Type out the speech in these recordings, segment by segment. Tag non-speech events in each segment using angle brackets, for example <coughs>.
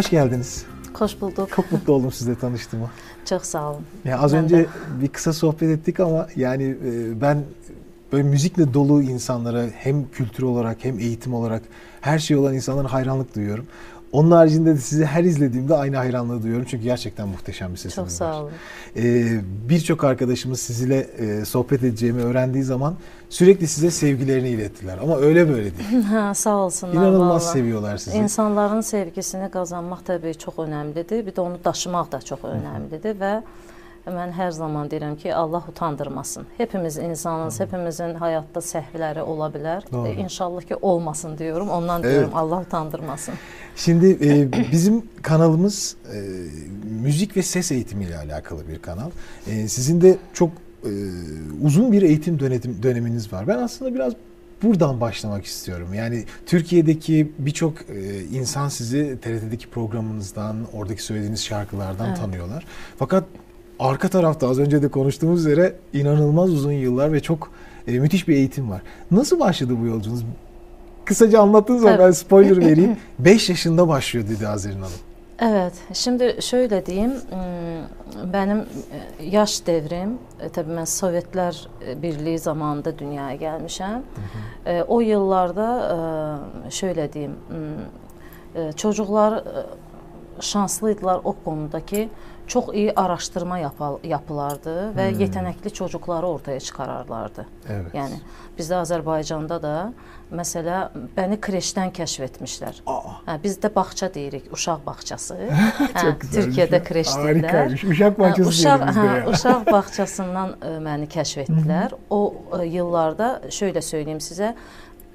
Hoş geldiniz. Hoş bulduk. Çok mutlu oldum sizle tanıştığıma. <laughs> Çok sağ olun. Ya az Ben önce de. bir kısa sohbet ettik ama yani e, ben böyle müzikle dolu insanlara hem kültür olarak hem eğitim olarak her şey olan insanlara hayranlık duyuyorum. Onun haricinde de sizi her izlediğimde aynı hayranlığı duyuyorum. Çünkü gerçekten muhteşem bir sesiniz Çok var. sağ olun. Ee, Birçok arkadaşımız sizinle e, sohbet edeceğimi öğrendiği zaman sürekli size sevgilerini ilettiler. Ama öyle böyle değil. <laughs> Ha, sağ olsunlar. İnanılmaz vallahi. seviyorlar sizi. İnsanların sevgisini qazanmaq təbii çox önəmlidir. Bir də onu daşımaq da çox önəmlidir və mən hər zaman deyirəm ki, Allah utandırmasın. Hepimiz insanız, hepimizin həyatda səhvləri ola bilər. Doğru. E, İnşallah ki olmasın diyorum. Ondan Evet. diyorum Allah utandırmasın. Şimdi e, bizim kanalımız e, müzik ve ses eğitimiyle alakalı bir kanal. E, sizin de çok e, uzun bir eğitim dönetim, döneminiz var. Ben aslında biraz buradan başlamak istiyorum. Yani Türkiye'deki birçok e, insan sizi TRT'deki programınızdan, oradaki söylediğiniz şarkılardan Evet. tanıyorlar. Fakat arka tarafta az önce de konuştuğumuz üzere inanılmaz uzun yıllar ve çok e, müthiş bir eğitim var. Nasıl başladı bu yolculuğunuz? Kısaca anlattığınız zaman ben spoiler vereyim. <laughs> 5 yaşında başlıyor dedi Azer'in Hanım. Evet, şimdi şöyle diyeyim, benim e, yaş devrim, e, tabii mən Sovetlər e, Birliyi zamanında dünyaya gəlmişəm. E, O yıllarda şöyle diyeyim, çocuklar şanslıydılar o konuda ki, çox iyi araşdırma yapal- yapılardı və yetenekli çocukları ortaya çıxararlardı. Evet. Yəni bizdə Azərbaycanda da məsələ məni kreşdən kəşf etmişlər. Aa, Hə, bizdə bağça deyirik, uşaq bağçası. <laughs> hə. Türkiyədə kreş deyirlər. Uşak Hə, bahçesi uşaq, diyelim bizde hə, <laughs> uşaq bağçasından ə, məni kəşf etdilər. O ə, yıllarda şöyle söyleyeyim sizə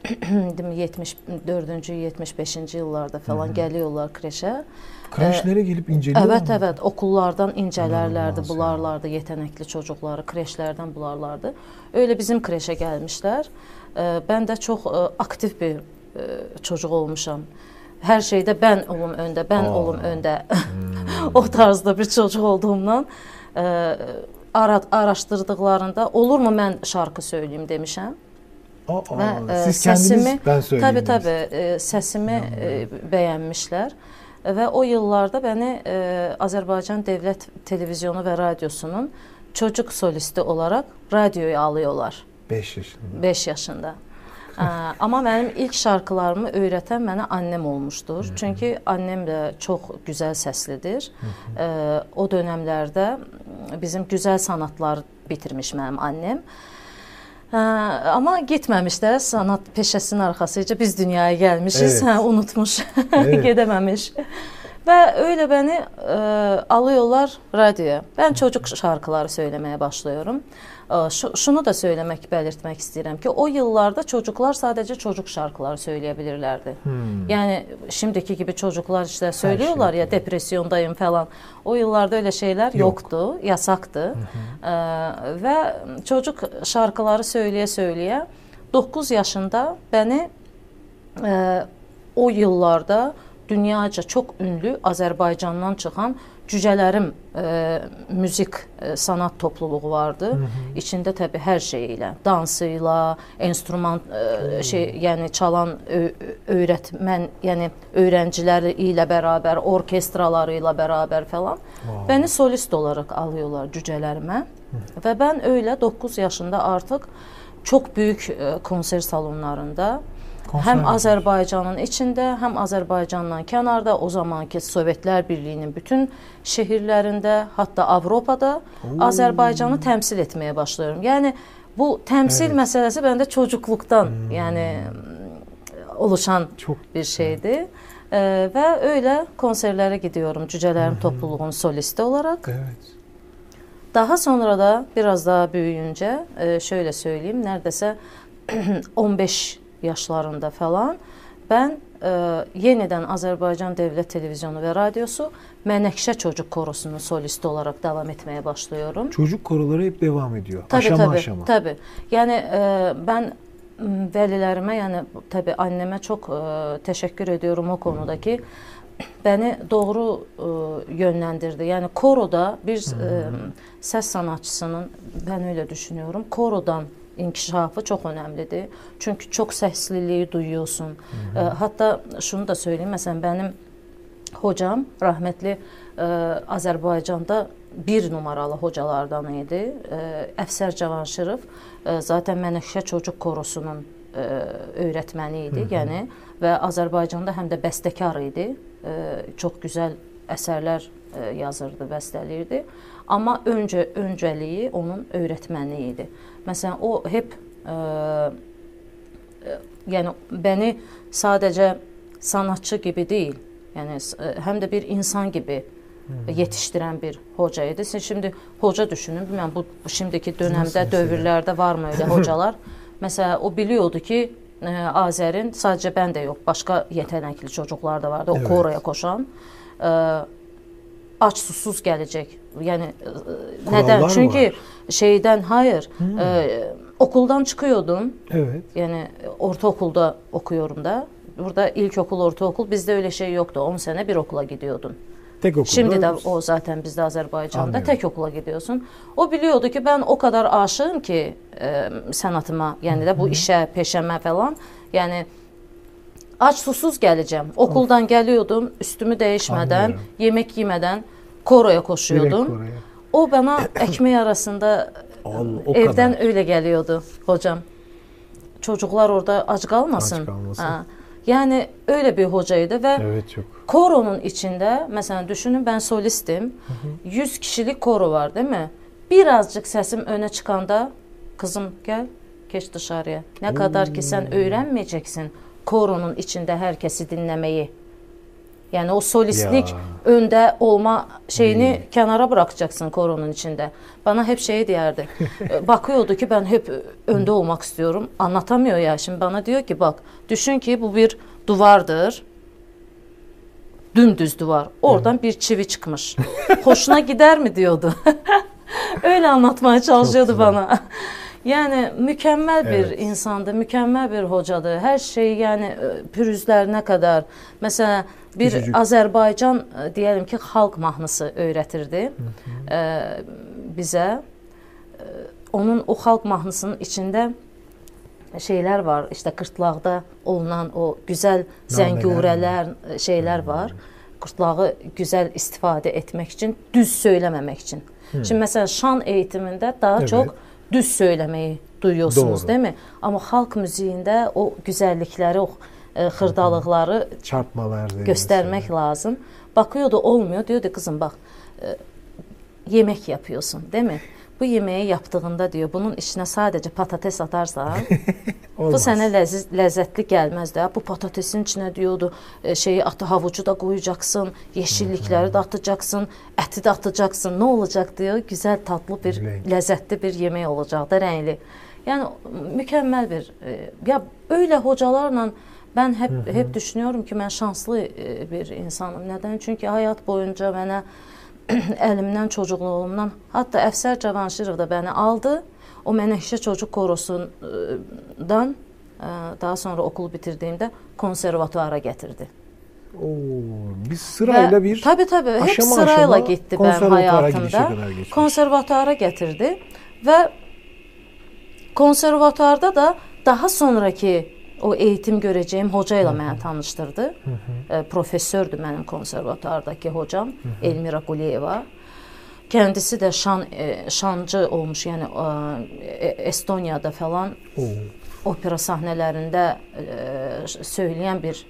74-cü, 75-ci illarda falan gəliyorlar kreşə. Kreşlere gelip inceliyor Evet evet okullardan ya. bularlardı yetenekli çocukları, kreşlerden bularlardı. Öyle bizim kreşe gelmişler. Ee, ben de çok e, aktif bir e, çocuk olmuşam. Her şeyde ben olum önde, ben Aa. olum önde. Hmm. <laughs> o tarzda bir çocuk olduğumdan e, ara, araştırdıklarında olur mu ben şarkı söyleyeyim demişəm. Aa, Və e, siz kendiniz səsimi söyleyeyim. Tabii tabii demişsiniz. e, səsimi bəyənmişlər və o yıllarda bəni e, Azərbaycan Dövlət Televizyonu və Radiosunun çocuk solisti olaraq radioya alıyorlar 5 yaşında. 5 yaşında. Ə, Amma mənim ilk şarkılarımı öyrətən mənə annem olmuşdur. Çünki annem də çox gözəl səslidir. Ə, O dövrlərdə bizim gözəl sanatlar bitirmiş mənim annem. Hə, amma getməmiş də sanat peşəsinin arxasıca biz dünyaya gəlmişiz, Evet. hə, unutmuş, <laughs> Evet. gedememiş. Və öyle beni e, alıyorlar radyoya. Ben çocuk şarkıları söylemeye başlıyorum. Şu, şunu da söylemek, belirtmek istedim ki o yıllarda çocuklar sadece çocuk şarkıları söyleyebilirlerdi. Hmm. Yani şimdiki gibi çocuklar işte söylüyorlar ya depresyondayım falan. O yıllarda öyle şeyler Yok. yoktu, yasaktı. Ee, ve çocuk şarkıları söyleye söyleye 9 yaşında beni e, o yıllarda dünyaca çok ünlü Azərbaycandan çıxan Cücələrim e, müzik e, sanat topluluğu vardı. İçində təbii hər şey ilə, dansıyla, enstruman e, şey, yəni çalan öyrətmən, yəni öyrənciləri ilə bərabər, orkestraları ilə bərabər falan. Wow. Beni solist olarak alıyorlar cücələrimə və mən öyle 9 yaşında artıq çok büyük e, konser salonlarında Yapmış. Azərbaycanın içində, hem Azərbaycandan kənarda o zamanki Sovetlər Birliyinin bütün şehirlərində, hatta Avropada Azərbaycanı təmsil etməyə başlıyorum. Yəni bu təmsil Evet. məsələsi məndə çocukluktan, yəni mm, oluşan Çok bir şeydi. Ee, ve öyle konserlere gidiyorum Cücelerim Topluluğu'nun solisti olarak. evet. Daha sonra da biraz daha büyüyünce e, şöyle söyleyeyim neredeyse <clears throat> 15 yaşlarında falan ben e, yeniden Azerbaycan Devlet Televizyonu ve Radyosu Menekşe Çocuk Korosu'nun solisti olarak devam etmeye başlıyorum. Çocuk koroları hep devam ediyor. Tabii aşama tabii. aşama. Tabii. Yani e, ben m, velilerime yani tabii anneme çok e, teşekkür ediyorum o konudaki beni doğru e, yönlendirdi. Yani koroda bir e, ses sanatçısının ben öyle düşünüyorum. Korodan inkişafı çok önemlidir. Çünkü çok sesliliği duyuyorsun. E, hatta şunu da söyleyeyim mesela benim hocam rəhmətli ə, Azərbaycanda bir numaralı hocalardan idi. Ə, Əfsər Cavanşirov ə, zaten Mənəşə Çocuk Korosunun ə, öyrətməni idi, Hı -hı. yəni və Azərbaycanda həm də bəstəkar idi. Ə, çox gözəl əsərlər yazırdı, bəstələyirdi. Amma öncə öncəliyi onun öyrətməni idi. Məsələn, o hep ə, yəni məni sadəcə sanatçı kimi deyil, yəni həm də bir insan gibi yetişdirən bir hoca idi. Siz şimdi hoca düşünün, bilmirəm bu şimdiki dövrdə, dövrlərdə varmı elə hocalar? <laughs> Məsələn, o biliyordu ki, ə, Azərin sadəcə mən də yox, başqa yetenəkli çocuklar da vardı, o evet. koroya koşan. Ə, aç susuz gələcək. Yəni Kurallar nədən? Çünki var. şeydən hayır, hmm. ə, okuldan çıxıyordum. Evet. Yəni ortaokulda okuyorum da. Burada ilkokul, ortaokul bizde öyle şey yoktu. 10 sene bir okula gidiyordun. Tek okulda. Şimdi de o zaten bizde Azerbaycan'da Anlıyorum. tek okula gidiyorsun. O biliyordu ki ben o kadar aşığım ki e, sanatıma, yani de bu işe, peşeme falan. Yani aç susuz geleceğim. Okuldan of. geliyordum, üstümü değişmeden, Anlıyorum. yemek yemeden koroya koşuyordum. Koroya. O bana <coughs> ekmeği arasında Allah, o evden kadar. öyle geliyordu hocam. Çocuklar orada aç kalmasın. Aç kalmasın. Ha. Yani öyle bir hocaydı ve evet, çok. koronun içinde mesela düşünün ben solistim. Hı hı. 100 kişilik koro var değil mi? Birazcık sesim öne çıkanda kızım gel geç dışarıya. Ne Oo. kadar ki sen öğrenmeyeceksin koronun içinde herkesi dinlemeyi. Yani o solistlik ya. önde olma şeyini hmm. kenara bırakacaksın koronun içinde. Bana hep şey derdi. <laughs> Bakıyordu ki ben hep önde olmak istiyorum. Anlatamıyor ya. Şimdi bana diyor ki bak düşün ki bu bir duvardır. Dümdüz duvar. Oradan bir çivi çıkmış. <laughs> Hoşuna gider mi diyordu. <laughs> Öyle anlatmaya çalışıyordu bana. Yani mükemmel bir evet. insandı, mükemmel bir hocadı. Her şey yani pürüzlerine kadar. Mesela bir Küçücük. Azərbaycan deyəlim ki, xalq mahnısı öyrətirdi Hı -hı. E, bizə. E, onun o xalq mahnısının içində şeylər var. İşte qırtlaqda olunan o gözəl zəngurələr, şeylər var. Qırtlağı gözəl istifadə etmək üçün, düz söyləməmək üçün. Hı. Şimdi məsələn şan eğitimində daha evet. çox düz söyləməyi duyuyorsunuz, Doğru. değil mi? Amma xalq müziğində o gözəllikləri, o e, xırdalıqları çarpmalar göstermek mesela. lazım. Bakıyordu olmuyor. Diyordu kızım bak e, yemek yapıyorsun değil mi? Bu yemeği yaptığında diyor bunun içine sadece patates atarsan <laughs> bu sənə ləziz, ləzzətli gəlməz də. Bu patatesin içine diyordu e, şeyi atı havucu da koyacaksın, yeşillikləri də atacaksın, əti də atacaksın. Ne olacak diyor? Güzel tatlı bir Renk. lezzetli bir yemek olacak da renkli. Yani mükemmel bir e, ya öyle hocalarla Ben hep hı hı. hep düşünüyorum ki ben şanslı e, bir insanım. Neden? Çünkü hayat boyunca bana <clears throat> əlimdən, çocukluğumdan, hatta Əfsər Cavanşirov da beni aldı. O Mənəşə Çocuk Korosundan e, daha sonra okulu bitirdiğimde konservatuara getirdi. Oo, biz sırayla Ve, bir tabii tabii aşama hep sırayla aşama gitti ben hayatımda. Konservatuara getirdi ve konservatuarda da daha sonraki o eğitim görəcəyim hoca ilə məni tanışdırdı. Hı -hı. E, professördür mənim konservatuvardakı hocam Hı -hı. Elmira Quliyeva. Kendisi de şan e, şancı olmuş, yəni e, Estoniyada falan Oo. opera sahnelərində e, söyleyen bir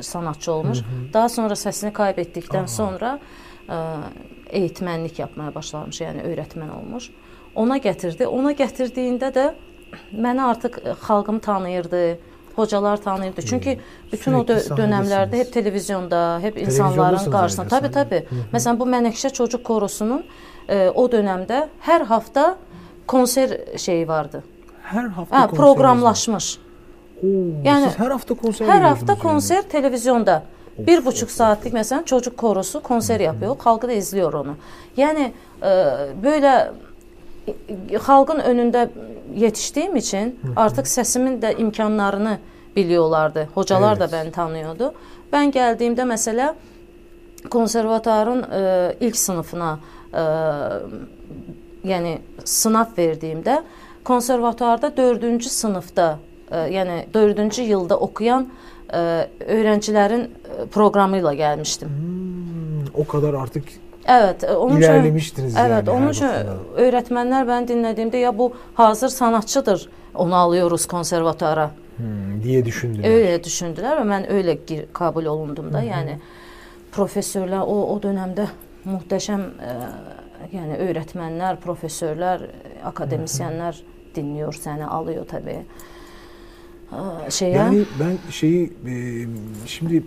sanatçı olmuş. Hı -hı. Daha sonra səsini kaybettikten Aha. sonra eğitmenlik yapmaya başlamış, yəni öğretmen olmuş. Ona gətirdi. Ona gətirdiyində də məni artıq xalqım tanıyırdı hocalar tanıyırdı. Çünki bütün Sürekli o dö dönemlerde hep televizyonda, hep insanların qarşısında. Hı -hı. Məsələn bu Mənəşə Çocuk Korosunun e, o dönemdə hər hafta konser şeyi vardı. Hər hafta ha, proqramlaşmış. Oo, yəni siz hər hafta konser Hər hafta konser yani. televizyonda. Of, bir buçuk of, saatlik mesela çocuk korosu konser yapıyor. Halkı da izliyor onu. Yani e, böyle xalqın önündə yetişdiyim üçün artıq səsimin də imkanlarını biliyorlardı. Hocalar evet. da beni tanıyordu. Ben geldiğimde mesela konservatuarın e, ilk sınıfına e, yani sınav verdiğimde konservatuarda dördüncü sınıfta e, ə, yəni 4-cü ildə oxuyan ə, öğrencilərin ə, proqramı ilə gəlmişdim. Hmm, o kadar artık Evet, e, onun ilerlemiştiniz üçün, Evet, yani onun her üçün ben dinlediğimde ya bu hazır sanatçıdır, onu alıyoruz konservatuara. hmm, diye düşündüler. Öyle düşündüler ve ben öyle gir, kabul olundum da. Yani profesörler o o dönemde muhteşem e, yani öğretmenler, profesörler, e, akademisyenler dinliyor seni, alıyor tabii. E, şeye. Yani ben şeyi e, şimdi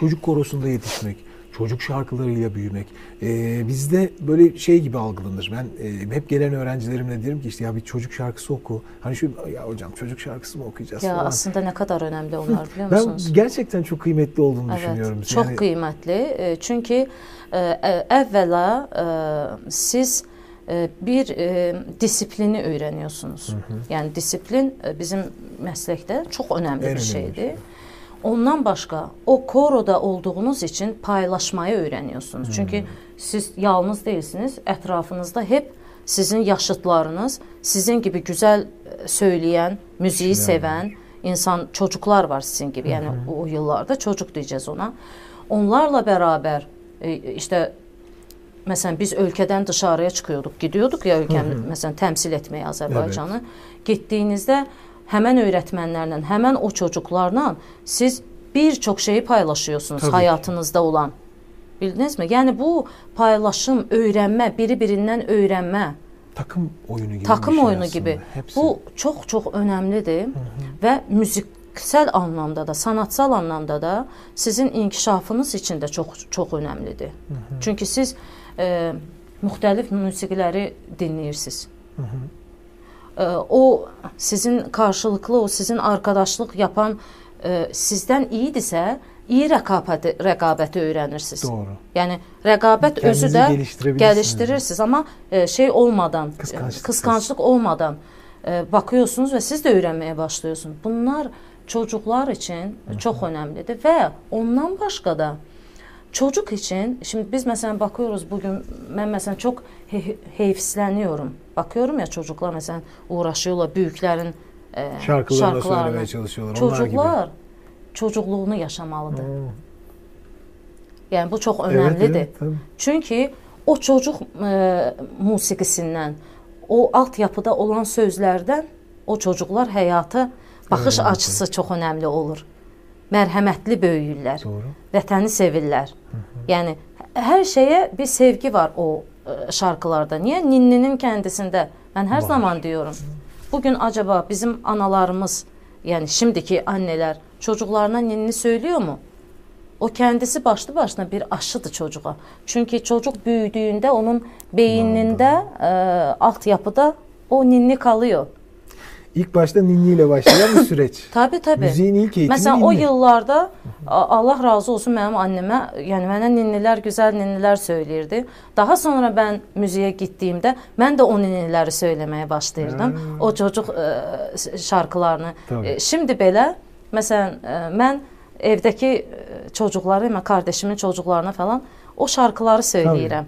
çocuk korosunda yetişmek, çocuk şarkılarıyla büyümek e, bizde böyle şey gibi algılanır. Ben e, hep gelen öğrencilerimle derim ki işte ya bir çocuk şarkısı oku. Hani şu ya hocam çocuk şarkısı mı okuyacağız ya falan. aslında ne kadar önemli onlar biliyor Ben musunuz? gerçekten çok kıymetli olduğunu düşünüyorum. Evet, çox Yani- qiymətli. E, Çünki e, e, siz e, bir e, disiplini öyrəniyorsunuz. Yəni disiplin bizim məsləkdə çox önəmli bir şeydir. şey. Ondan başqa o koroda olduğunuz için paylaşmayı öyrəniyorsunuz. Çünki siz yalnız değilsiniz. Ətrafınızda hep sizin yaşıtlarınız, sizin gibi güzel e, söyleyen, müziği Kişiler seven insan çocuklar var sizin gibi. Yani o yıllarda çocuk diyeceğiz ona. Onlarla beraber e, işte mesela biz ülkeden dışarıya çıkıyorduk, gidiyorduk ya ülkemi mesela temsil etmeye Azerbaycan'ı. Gittiğinizde hemen öğretmenlerle, hemen o çocuklarla siz birçok şeyi paylaşıyorsunuz Tabii ki. hayatınızda olan. Bildiniz mi? Yani bu paylaşım, öğrenme, biri birinden öğrenme, takım oyunu gibi takım bir şey oyunu aslında. gibi. Hepsi. Bu çok çok önemlidir ve müziksel anlamda da, sanatsal anlamda da sizin inkişafınız için de çok çok önemlidir. Çünkü siz e, müxtəlif musiqiləri dinləyirsiniz. E, o sizin karşılıklı, o sizin arkadaşlık yapan e, sizdən iyidirsə, iyi rəqabəti, rəqabəti öyrənirsiniz. Doğru. Yəni rəqabət özü Kendinizi də geliştirebilirsiniz. gəlişdirirsiniz amma e, şey olmadan, Kıskançlık. e, kıskançlık olmadan e, bakıyorsunuz və siz də öyrənməyə başlıyorsunuz. Bunlar çocuklar için çox önəmlidir və ondan başqa da çocuk için şimdi biz mesela bakıyoruz bugün ben mesela çok he- heyfsleniyorum. Bakıyorum ya çocuklar mesela uğraşıyorlar büyüklerin e, Şarkılarını söylemeye çalışıyorlar. Onlar gibi. Çocuklar çocukluğunu yaşamalıdır. Oo. Yani bu çok Evet, önemlidir. evet, tabii. Çünkü o çocuk e, musikisindən, o altyapıda olan sözlərdən o çocuklar həyata baxış Öyrənir. açısı çox önəmli olur. Mərhəmətli böyüyürlər. Doğru. Vətəni sevirlər. Yəni hər şeyə bir sevgi var o e, şarkılarda. Niyə? Ninninin kəndisində. Mən hər Var. zaman diyorum. Bugün acaba bizim analarımız, yəni şimdiki anneler çocuklarına ninni söylüyor mu? O kendisi başlı başına bir aşıdır çocuğa. Çünkü çocuk büyüdüğünde onun beyninde, e, altyapıda o ninni kalıyor. İlk başta ninni ile başlayan bir süreç. <laughs> Tabii tabii. Müziğin ilk eğitimi Mesela o ninni. yıllarda a- Allah razı olsun benim anneme yani bana ninniler güzel ninniler söyleyirdi. Daha sonra ben müziğe gittiğimde ben de o ninnileri söylemeye başlayırdım. Ha. O çocuk e, şarkılarını. Tabii. E, şimdi belə mesela e, ben evdeki çocukları, mən kardeşimin çocuklarına falan o şarkıları söyləyirəm.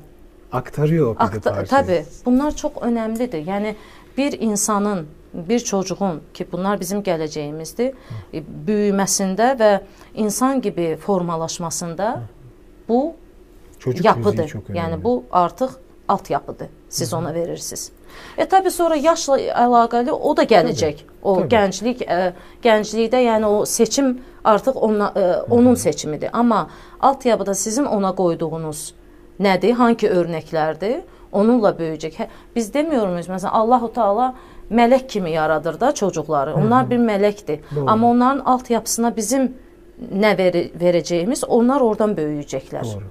Aktarıyor bir de Akta- tabii bunlar çok önemlidir. Yani bir insanın, bir çocuğun ki bunlar bizim gələcəyimizdir, e, büyüməsində və insan gibi formalaşmasında bu Çocuk yapıdır. Yani bu artıq altyapıdır. Siz ona verirsiniz. E tabi sonra yaşla əlaqəli o da gələcək. O Tabii. gənclik ə, gənclikdə yəni o seçim artıq ona, ə, onun seçimidir. Amma altyapıda sizin ona qoyduğunuz nədir? Hangi örnəklərdir? Onunla böyüyəcək. Hə, biz demiyoruz məsələn Allahu Taala mələk kimi yaradır da çocukları. Onlar bir mələkdir. Doğru. Amma onların altyapısına bizim nə veri, verəcəyimiz onlar oradan böyüyəcəklər. Doğru.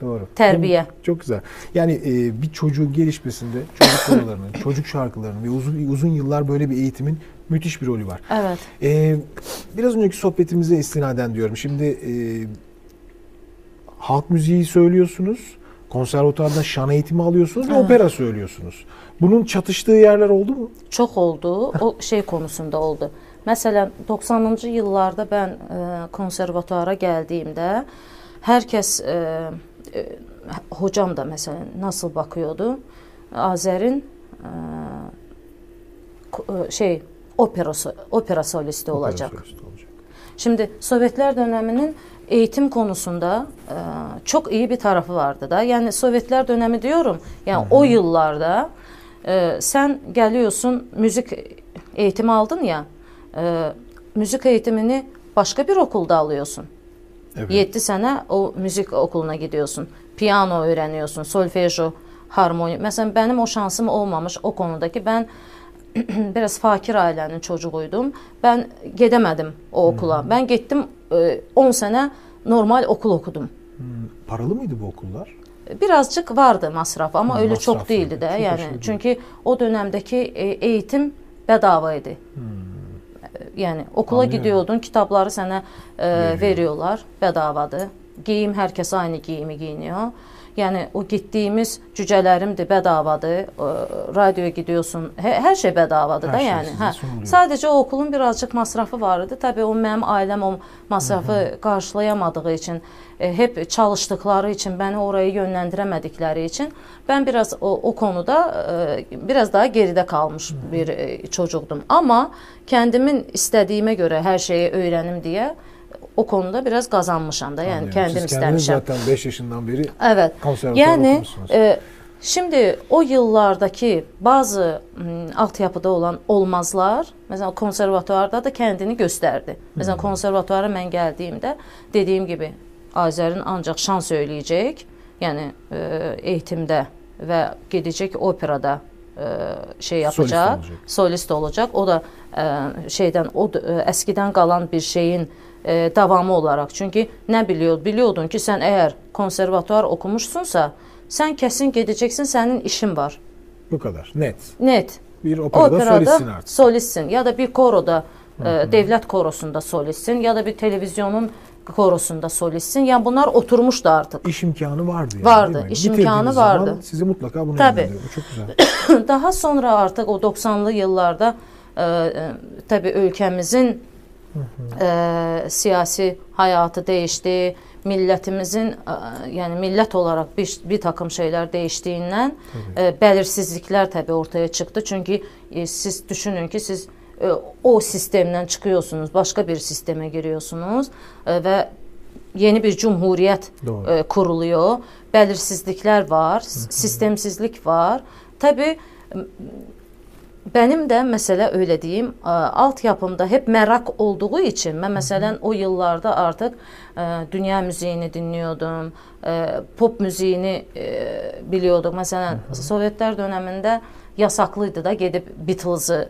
Doğru. Terbiye. Bu Çok güzel. Yani e, bir çocuğun gelişmesinde çocuk konularının, <coughs> çocuk şarkılarının ve uzun uzun yıllar böyle bir eğitimin müthiş bir rolü var. Evet. E, biraz önceki sohbetimize istinaden diyorum. Şimdi e, halk müziği söylüyorsunuz, konservatuarda şan eğitimi alıyorsunuz ve Evet. opera söylüyorsunuz. Bunun çatıştığı yerler oldu mu? Çox oldu. O şey konusunda oldu. Məsələn, 90-cı illarda mən e, konservatuara gəldiyimdə hər kəs e, e, hocam da məsələn nasıl bakıyordu? Azərin e, e, şey opera opera solisti olacak. Opera solisti olacak. Şimdi Sovyetler döneminin eğitim konusunda e, çok iyi bir tarafı vardı da. Yani Sovyetler dönemi diyorum. Yani Hı-hı. o yıllarda e, sen geliyorsun müzik eğitimi aldın ya. E, müzik eğitimini başka bir okulda alıyorsun. Evet. 7 sene o müzik okuluna gidiyorsun. Piyano öğreniyorsun, solfejo, harmoni. Mesela benim o şansım olmamış o konudaki. Ben <clears throat> biraz fakir ailenin çocuğuydum. Ben gedemedim o okula. Hmm. Ben gittim 10 e, sene normal okul okudum. Hmm. Paralı mıydı bu okullar? Birazcık vardı masraf ama hmm, öyle masraf çok değildi de. Çok yani çünkü o dönemdeki e, eğitim bedavaydı. Hmm. Yani okula Anlıyorum. gidiyordun, kitapları sana e, veriyorlar, bedavadır. Giyim herkes aynı giyimi giyiniyor. Yani o gittiğimiz cücələrimdir, bedavadır. Radioya gidiyorsun. Hər şey bedavadır da, yəni. Hə. Sadəcə o okulun birazcık masrafı var idi. Təbii o mənim ailəm o masrafı Hı -hı. qarşılayamadığı üçün, e, hep çalışdıkları için, bəni oraya yönləndirəmədikləri için ben biraz o, o konuda e, biraz daha Hı -hı. bir e, çocuqdum. Amma kendimin istədiyimə görə hər şeyi öyrənim deyə o konuda biraz kazanmışam da. Yani Anladım. kendim Siz istemişim. zaten 5 yaşından beri evet. yani, e, Şimdi o yıllardaki bazı altyapıda olan olmazlar, mesela konservatuvarda da kendini gösterdi. Mesela hmm. konservatuvara ben geldiğimde dediğim gibi Azer'in ancak şan söyleyecek, yani e, eğitimde ve gidecek operada şey yapacak, solist olacak. solist olacak. O da e, şeyden o e, əskidən qalan bir şeyin e, davamı olaraq. Çünki nə biliyor, biliyordun ki, sən əgər konservatuar okumuşsunsa, sən kəsin gedəcəksin, sənin işin var. Bu kadar. Net. Net. Bir operada, operada solistsin artık. Solistsin ya da bir koroda, e, devlət korosunda solistsin ya da bir televizyonun korosunda solistsin. Yani bunlar oturmuştu artık. İş imkanı vardı yani. Vardı. İş imkanı vardı. Sizi mutlaka bunu Tabii. Bu çok güzel. <coughs> <coughs> Daha sonra artık o 90'lı yıllarda e, e, tabii ülkemizin e, siyasi hayatı değişti. Milletimizin e, yani millet olarak bir, bir takım şeyler değiştiğinden e, belirsizlikler tabii ortaya çıktı. Çünkü e, siz düşünün ki siz e, o sistemden çıkıyorsunuz, başka bir sisteme giriyorsunuz e, ve yeni bir cumhuriyet Doğru. E, kuruluyor. Belirsizlikler var, sistemsizlik var. Tabii benim de mesela öyle diyeyim altyapımda hep merak olduğu için ben mesela o yıllarda artık dünya müziğini dinliyordum. Pop müziğini biliyordum. Mesela Sovyetler döneminde yasaklıydı da gidip Beatles'ı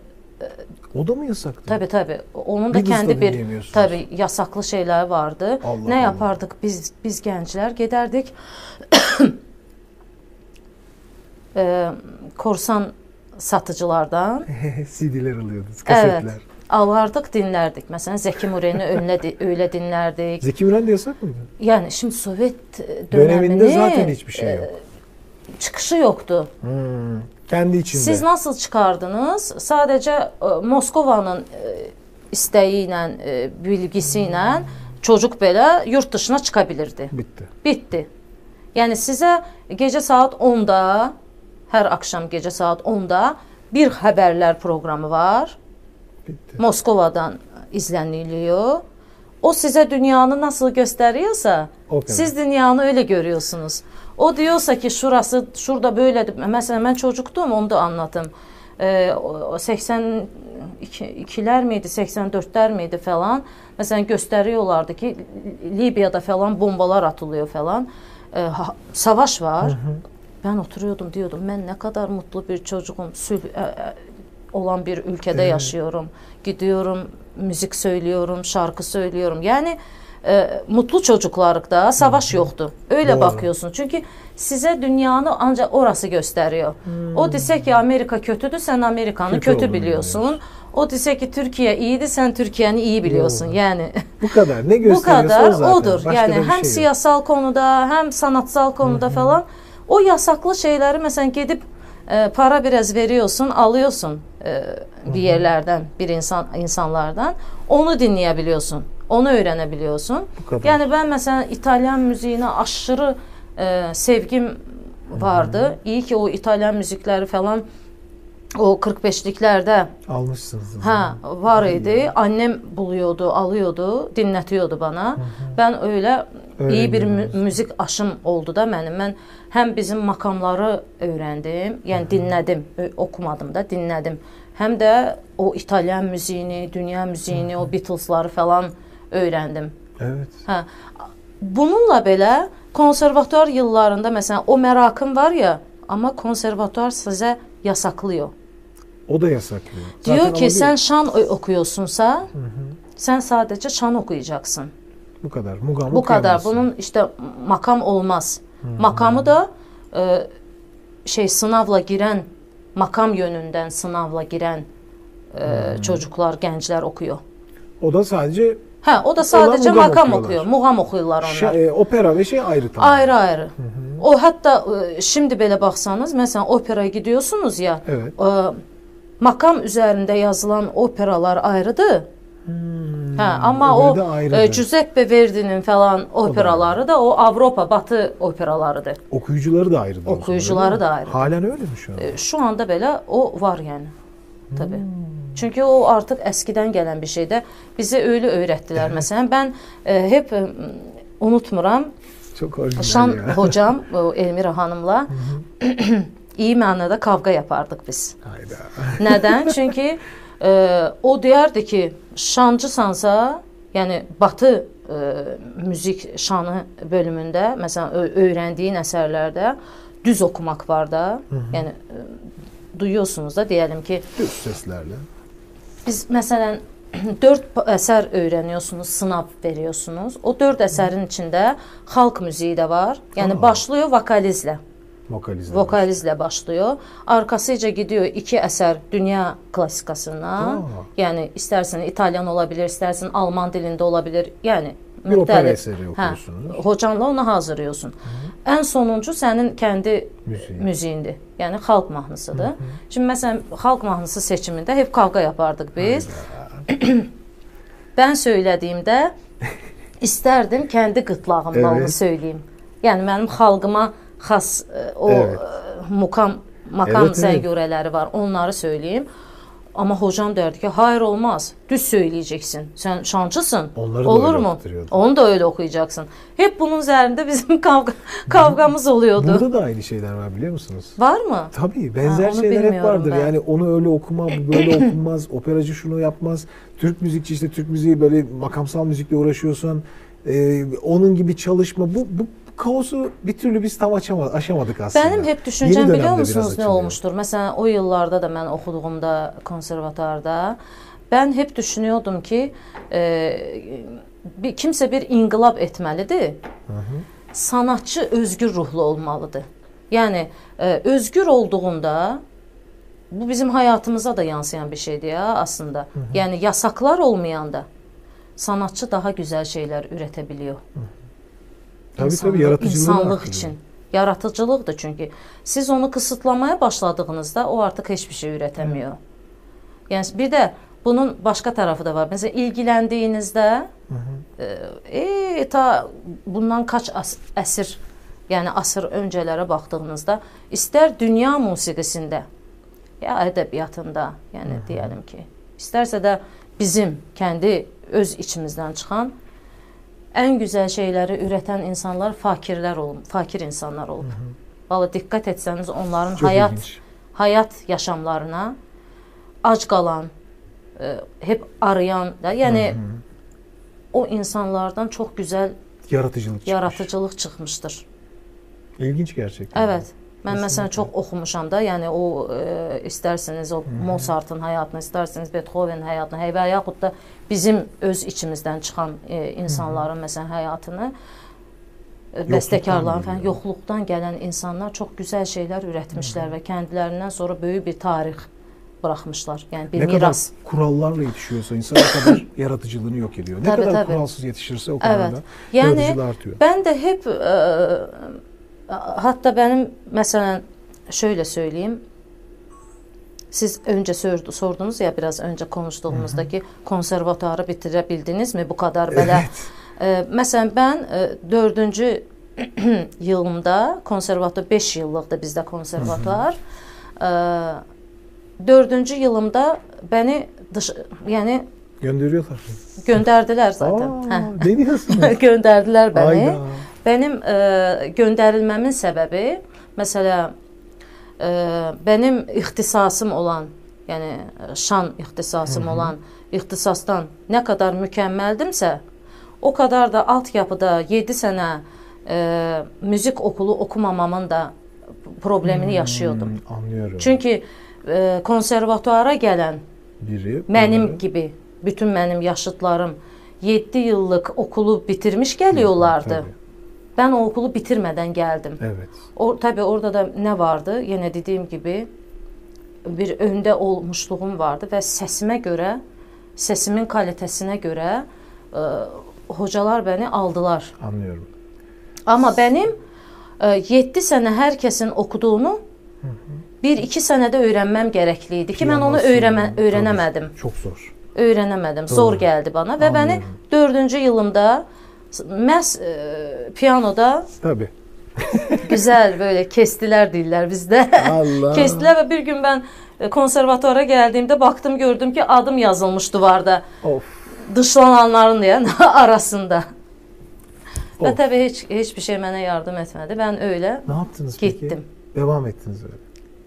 o da mı yasaktı? Tabii tabii. Onun da bir kendi bir tabii yasaklı şeyler vardı. Allah ne Allah. yapardık biz biz gençler giderdik. <coughs> e, korsan satıcılardan <laughs> CD'ler alıyordunuz, kasetler. Evet. Alardık, dinlerdik. Mesela Zeki Müren'i <laughs> öyle, öyle dinlerdik. Zeki Müren de yasak mıydı? Yani şimdi Sovyet döneminde döneminde zaten hiçbir şey yok. E, çıkışı yoktu. Hmm. Kendi içinde. Siz nasıl çıkardınız? Sadece e, Moskova'nın e, isteği ilə, e, bilgisi ilə çocuk belə yurt dışına çıxabilirdi. Bitti. Bitti. Yəni sizə gecə saat 10-da, hər axşam gecə saat 10-da bir xəbərlər proqramı var. Bitti. Moskovadan izləniliyor. O size dünyanı nasıl gösteriyorsa siz dünyanı öyle görüyorsunuz. O diyorsa ki şurası şurada böyle mesela ben çocuktum onu da anlatım. Ee, 82'ler miydi 84'ler miydi falan. Mesela gösteriyorlardı ki Libya'da falan bombalar atılıyor falan. Ee, ha, savaş var. Hı hı. Ben oturuyordum diyordum ben ne kadar mutlu bir çocuğum. Sülh, e, e, olan bir ülkede evet. yaşıyorum. Gidiyorum müzik söylüyorum, şarkı söylüyorum. Yani e, mutlu çocuklarlıkta savaş yoktu. Öyle Doğru. bakıyorsun. Çünkü size dünyanı ancak orası gösteriyor. Hmm. O dese ki Amerika kötüdür, sen Amerikan'ı kötü, kötü biliyorsun. Biliyorsun. O dese ki Türkiye iyiydi, sen Türkiye'ni iyi biliyorsun. Doğru. Yani bu kadar. Ne <laughs> gösteriyorsa bu kadar zaten. odur. Başka yani hem şey siyasal konuda, hem sanatsal konuda Hı-hı. falan o yasaklı şeyleri mesela gidip e, para biraz veriyorsun, alıyorsun e, bir yerlerden, bir insan insanlardan. Onu dinleyebiliyorsun. Onu öğrenebiliyorsun. Yani ben mesela İtalyan müziğine aşırı e, sevgim vardı. Hı -hı. İyi ki o İtalyan müzikleri falan o 45'liklərdə almışsınız. Ha, var idi. Annem buluyordu, alıyordu, dinletiyordu bana. Ben öyle iyi bir mü- müzik aşım oldu da mənim. Mən həm bizim makamları öyrəndim, yəni dinlədim, ö- okumadım da, dinlədim. Həm də o İtalyan müziğini, dünya müziğini, o Beatles'ları falan öyrəndim. Evet. Hə. Bununla belə konservatuar yıllarında məsələn o mərakım var ya, amma konservatuar sizə yasaklıyor. O da yasaklıyor. Diyor Zaten ki ama sen şan okuyorsunsa sen sadece şan okuyacaksın. bu kadar. Mugam Bu kadar. okuyamazsın. Bunun işte makam olmaz. Makamı da e, şey sınavla giren makam yönünden sınavla giren e, çocuklar, gençler okuyor. O da sadece Ha, o da sadece mugam makam okuyorlar. okuyor. Muğam okuyorlar onlar. şey, e, opera ve şey ayrı tamam. Ayrı ayrı. O hatta e, şimdi belə baxsanız, məsələn, operaya gidiyorsunuz ya, Evet. e, makam üzərində yazılan operalar ayrıdır. Hə, amma o ayrıdır. e, Giuseppe Verdi'nin falan operaları da o Avropa, Batı operalarıdır. Okuyucuları da ayrı. diyorsun, Okuyucuları da ayrı. Halen öyle mi şu an? E, Şu anda belə o var yəni. Tabii. Çünki o artıq əskidən gələn bir şeydə bizə öyle öyrətdilər. Məsələn, mən e, hep e, unutmuram. Çok orijinal Şan ya. <laughs> hocam, Elmira xanımla <clears throat> iyi mənada kavga yapardık biz. Hayda. <laughs> Nədən? Çünki e, o deyərdi ki, şancısansa, yəni Batı e, müzik şanı bölümündə, məsələn, öyrəndiyin əsərlərdə düz oxumaq var da. Yəni e, duyuyorsunuz da deyəlim ki, Düz seslerle. Biz məsələn <clears throat> 4 əsər öyrəniyorsunuz, sınav veriyorsunuz. O 4 əsərin içində xalq müziği də var. Yəni Aa. başlıyor vokalizlə. Vokalizle. Vokalizlə başlıyor. Arkasıca gidiyor iki əsər dünya klassikasından. Aa. Yəni istərsən İtalyan ola bilər, istərsən Alman dilində ola bilər. Yəni Bir opera müxtəlif. eseri okuyorsunuz. Hə, hocanla onu hazırlıyorsun. Ən sonuncu sənin kəndi Müziği. müziğindir. Yəni xalq mahnısıdır. Şimdi məsələn xalq mahnısı seçimində hep kavga yapardık biz. <clears throat> ben söylədiyimdə istərdim kəndi qıtlağımla onu Evet. söyləyim. Yəni mənim xalqıma xas e, o Evet. e, mukam makam Evet, evet. zəngürələri var. Onları söyləyim. Amma hocam derdi ki, hayır olmaz. Düz söyleyeceksin. Sen şancısın. Onları da Olur mu? Onu da öyle okuyacaksın. Hep bunun üzerinde bizim <laughs> kavga kavgamız oluyordu. Burada da aynı şeyler var biliyor musunuz? Var mı? Tabii benzer Ha, şeyler hep vardır. ben. Yani onu öyle okuma, böyle <clears throat> okunmaz. Operacı şunu yapmaz. Türk müzikçi işte Türk müziği böyle makamsal müzikle uğraşıyorsan e, onun gibi çalışma. Bu, bu kaosu bir türlü biz tam açamadık, aşamadık aslında. Benim hep dönemde biliyor musunuz ne olmuştur? Mesela o yıllarda da ben okuduğumda konservatuarda ben hep düşünüyordum ki e, bir, kimse bir inkılap etmelidir. Sanatçı özgür ruhlu olmalıdır. Yani e, özgür olduğunda bu bizim hayatımıza da yansıyan bir şeydir ya aslında. Yani yasaklar olmayanda sanatçı daha güzel şeyler üretebiliyor. Tabii İnsanlık- tabii yaratıcılığını insanlık artırıyor. için. Yaratıcılıqdır çünki. Siz onu kısıtlamaya başladığınızda o artıq heç bir şey ürətemiyor. Yəni bir də bunun başqa tərəfi də var. Məsələn, ilgiləndiyinizdə e, e, ta bundan kaç as əsr, yəni asır öncələrə baxdığınızda istər dünya musiqisində ya ədəbiyyatında, yəni deyəlim ki, istərsə də bizim kəndi öz içimizdən çıxan ən gözəl şeyləri ürətən insanlar fakirlər olub, fakir insanlar olub. Valla diqqət etsəniz onların Çok həyat ilginç. həyat yaşamlarına ac qalan, e, hep arayan da, yəni o insanlardan çox gözəl Yaratıcılık çıkmış. yaratıcılıq çıxmışdır. İlginç gerçekten. Evet. Mən məsələn çox oxumuşam da, yəni o e, istərsiniz o Mozartın həyatını, istərsiniz Beethovenin həyatını, hə, və yaxud da bizim öz içimizdən çıxan e, insanların məsələn həyatını e, bəstəkarların falan yoxluqdan gələn insanlar çox gözəl şeylər ürətmişlər və kəndlərindən sonra böyük bir tarix buraxmışlar. Yəni bir kadar miras. kurallarla yetişiyorsa insan o kadar <coughs> yaratıcılığını yok ediyor. Ne Tabii, kadar tabii. kuralsız yetişirse o kadar Evet. da Yəni yaratıcılığı artıyor. Ben de hep e, hatta benim mesela şöyle söyleyeyim. Siz sordu- sordunuz ya biraz önce konuştuğumuzdaki konservatuarı bitirebildiniz mi bu kadar böyle? E, mesela ben e, dördüncü <clears throat> yılımda konservatuar 5 yıllıqdır bizdə konservatuar. Dördüncü yılımda beni dış, yani Gönderiyorlar. göndərdilər zaten. Aa, Hə. ne diyorsunuz? <laughs> göndərdilər bəni. Hayda. Benim e, göndərilməmin səbəbi məsələ e, benim ixtisasım olan, yəni şan ixtisasım olan ixtisasdan nə qədər mükəmməldimsə, o qədər də altyapıda 7 sənə e, müzik okulu okumamamın da problemini yaşıyordum. Hmm, anlıyorum. Çünki e, konservatuara gələn Biri mənim bunları- gibi bütün mənim yaşıdlarım 7 yıllıq okulu bitirmiş gəliyorlardı. Tabii, Ben o okulu bitirmeden geldim. Evet. O tabii orada da ne vardı? Yine dediğim gibi bir önde olmuşluğum vardı ve sesime göre, sesimin kalitesine göre e, hocalar beni aldılar. Anlıyorum. Ama benim 7 sene herkesin okuduğunu bir iki senede öğrenmem gerekliydi ki ben onu Piyanosunu, öğrenme, tabii. öğrenemedim. Çok zor. Öğrenemedim. Zor Doğru. geldi bana ve beni Anlıyorum. dördüncü yılımda məhz e, piyanoda Tabii. güzel böyle kestiler diller bizde. Allah. <laughs> kestiler ve bir gün ben e, konservatuara geldiğimde baktım gördüm ki adım yazılmış duvarda. Of. Dışlananların diye <laughs> arasında. Ve Of. tabii hiç hiçbir şey bana yardım etmedi. Ben öyle Ne yaptınız peki? gittim. Devam ettiniz öyle.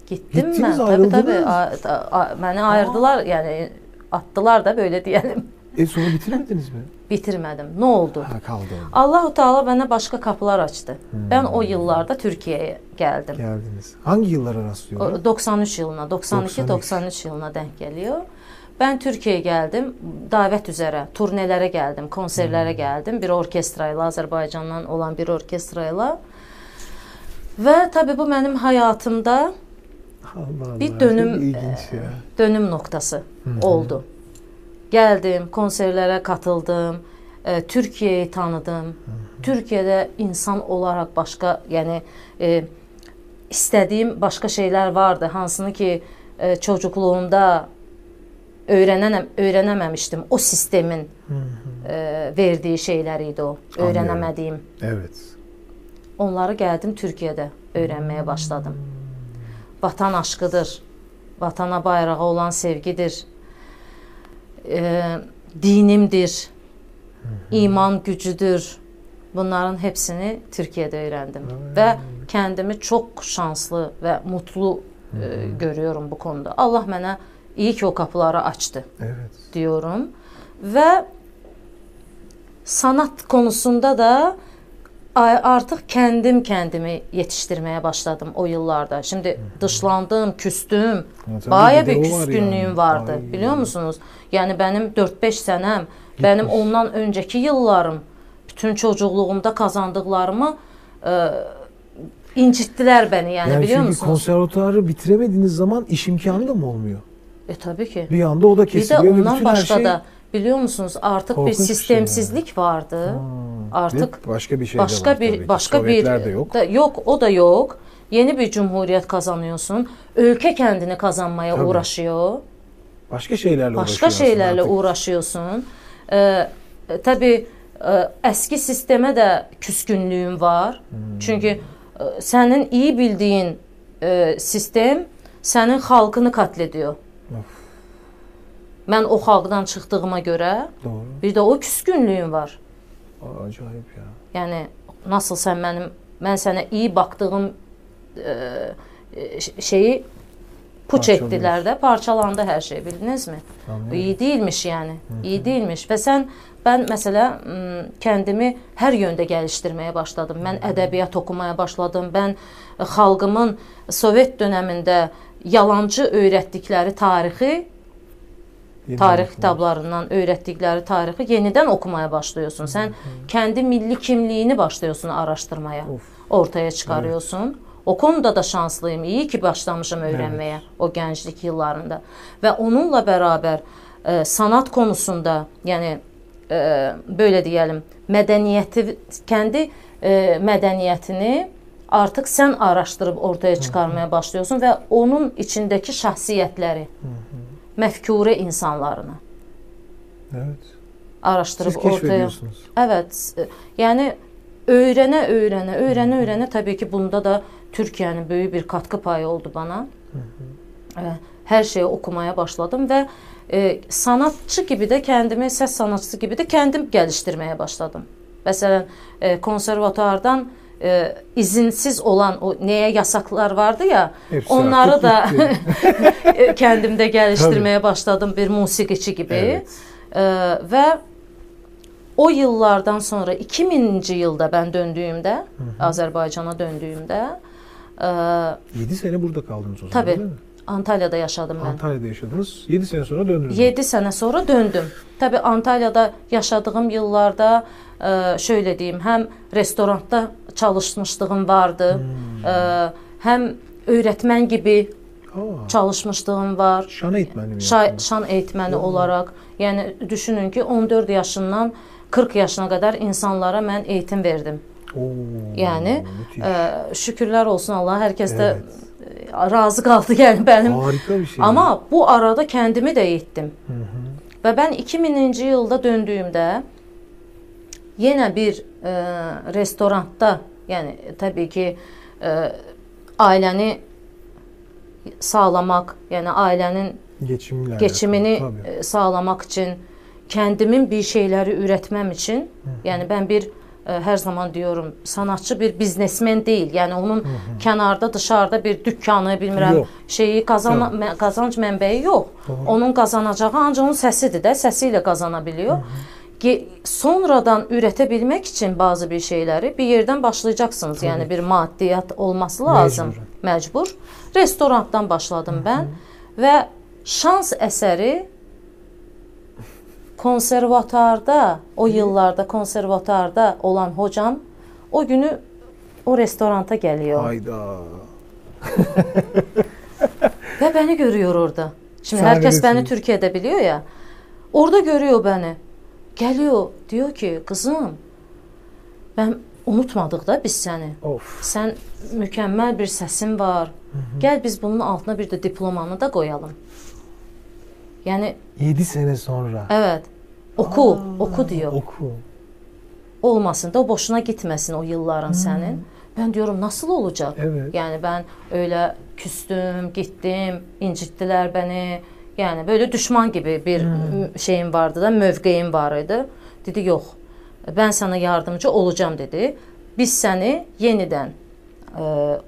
Gittim Gittiniz, ben. Tabii tabii. A, a, a- beni ayırdılar yani attılar da böyle diyelim. E sonra bitiremediniz mi? Bitirmedim. Ne oldu? Kaldı orada. Allahu Teala bana başka kapılar açtı. Ben o yıllarda Türkiye'ye geldim. Geldiniz. Hangi yıllara rastlıyorlar? O 93 yılına, 92 93 yılına denk geliyor. Ben Türkiye'ye geldim. Davet üzere, turnelere geldim, konserlere geldim. Bir orkestrayla, Azerbaycan'dan olan bir orkestrayla. Ve tabii bu benim hayatımda Allah Allah. bir dönüm ilginç ya. dönüm noktası oldu. Geldim, konserlere katıldım, e, Türkiye'yi tanıdım. Türkiye'de insan olarak başka, yani e, istədiyim başqa şeylər vardı, hansını ki e, çocukluğumda öyrənənəm, öyrənəməmişdim. O sistemin e, verdiyi şeylər idi o, Anlıyorum. öyrənəmədiyim. Evet. Onları gəldim Türkiyədə öyrənməyə başladım. Vatan aşkıdır. Vatana bayrağa olan sevgidir. E, dinimdir. iman gücüdür. Bunların hepsini Türkiye'de öğrendim ve kendimi çok şanslı ve mutlu e, görüyorum bu konuda. Allah mənə iyi ki o kapıları açtı Evet. diyorum ve sanat konusunda da a- artık kendim kendimi yetiştirmeye başladım o yıllarda. Şimdi dışlandım, küstüm. Baya bir o var yani. vardı. Ay. Biliyor musunuz? Yani benim 4-5 senem, benim ondan önceki yıllarım, bütün çocukluğumda kazandıklarımı e, incittiler beni yani, Yani biliyor çünkü musunuz? konservatuarı bitiremediğiniz zaman iş imkanı da mı olmuyor? E tabii ki. Bir anda o da Bir de kesiliyor ondan başka şey... da biliyor musunuz artık Korkunç bir bir şey sistemsizlik vardı. Ha, Artık ve başka bir şey de başka var tabii bir başka bir Sovyetler de yok. da yok o da yok. Yeni bir cumhuriyet kazanıyorsun. Ülke kendini kazanmaya Tabii. uğraşıyor. Başka şeylerle Başka uğraşıyorsun şeylerle artık. uğraşıyorsun. Ee, e, tabii e, eski sisteme de küskünlüğüm var. Hmm. Çünkü e, senin iyi bildiğin e, sistem senin halkını katlediyor. Ben o halkdan çıktığıma göre Doğru. bir de o küskünlüğüm var. Aa, Acayip ya. Yəni nasıl sən mənim mən sənə iyi baxdığım e, e, şeyi puç etdilər də, parçalandı hər şey, bildinizmi? Anlıyorum. iyi değilmiş yani. İyi değilmiş və sən ben mesela m, kendimi hər yöndə gəlişdirməyə başladım. Mən ədəbiyyat oxumaya başladım. Mən xalqımın Sovet dövründə yalancı öyrətdikləri tarixi tarix kitablarından öyrətdikləri tarixi yenidən oxumaya başlıyorsun. Sən kendi milli kimliyini başlıyorsun araşdırmaya. Of. Ortaya çıkarıyorsun. O konuda da şanslıyım. İyi ki başlamışım öğrenmeye o gənclik yıllarında. Və onunla bərabər e, sanat konusunda, yəni e, böyle diyelim, mədəniyyəti kendi e, mədəniyyətini artıq sən araşdırıb ortaya çıxarmaya başlıyorsun və onun içindəki şəxsiyyətləri, məfkure insanlarını Evet. araşdırıb Siz ortaya. Evet. e, Yəni öyrənə, öyrənə, öyrənə, öyrənə təbii ki, bunda da Türkiyənin böyük bir katkı payı oldu bana. E, Hər şeyi oxumaya başladım və e, sanatçı kimi də kəndimi, səs sanatçısı kimi də kəndim gəlişdirməyə başladım. Məsələn, e, konservatuardan e, izinsiz olan o nəyə yasaqlar vardı ya, Hepsi onları da bitti. <laughs> kəndimdə gəlişdirməyə başladım bir musiqiçi kimi. Evet. E, və o yıllardan sonra 2000-ci ildə mən döndüyümdə, Azərbaycana döndüyümdə, e, 7 sene burada kaldınız o zaman Tabii. değil mi? Antalyada yaşadım mən. Antalya'da yaşadınız. 7 sene sonra döndünüz. 7 sənə sonra döndüm. Təbii Antalyada yaşadığım illərdə ə, şöyle deyim, həm restoranda çalışmışlığım vardı. Hmm. Ə, həm öyrətmən kimi Aa, çalışmışlığım var. şan eğitmenliği mi yaptınız? şan eğitməni olaraq, yəni düşünün ki, 14 yaşından 40 yaşına qədər insanlara mən eğitim verdim. Oo, Yəni müthiş. ə, şükürlər olsun Allah, hər kəs də Evet. Ə, razı qaldı <laughs> yəni mənim. Harika bir şey. Amma bu arada kəndimi də eğitdim. Hı hı. Və mən 2000-ci ildə döndüyümdə yenə bir e, restoranda, yəni təbii ki, e, ailəni sağlamaq, yəni ailənin Geçimle keçimini alakalı, tabii. e, sağlamaq üçün kəndimin bir şeyləri ürətməm üçün, yəni mən bir e, hər zaman diyorum, sanatçı bir biznesmen deyil. Yəni onun kənarda, dışarıda bir dükkanı, bilmirəm, Yox. şeyi qazan mə- qazanc mənbəyi yox. Doğru. Onun qazanacağı ancaq onun səsidir də, səsi ilə qazana biliyor. Ge- Sonradan ürətə bilmək üçün bazı bir şeyləri bir yerdən başlayacaqsınız. Yəni bir maddiyyat olması lazım. Məcbur. Restorantdan başladım mən və şans əsəri konservatuarda, o illərdə konservatuarda olan hocam o günü o restoranta gəliyor. Hayda. <laughs> Və bəni görüyor orada. Şimdi hər kəs Sahnədəsiniz. bəni Türkiyədə biliyor ya. Orada görüyor bəni. Geliyor, diyor ki, kızım, ben unutmadık da biz səni. Of. Sən mükəmməl bir səsin var. Gəl biz bunun altına bir də diplomanı da qoyalım. Yəni 7 sene sonra. evet. Oku, oku diyor. Oku. Olmasın da o boşuna gitmesin o yılların senin. Ben diyorum nasıl olacak? Evet. Yani ben öyle küstüm, gittim, incittiler beni. Yani böyle düşman gibi bir m- şeyim vardı da, mövqeyim var idi. Dedi yok, ben sana yardımcı olacağım dedi. Biz seni yeniden, e,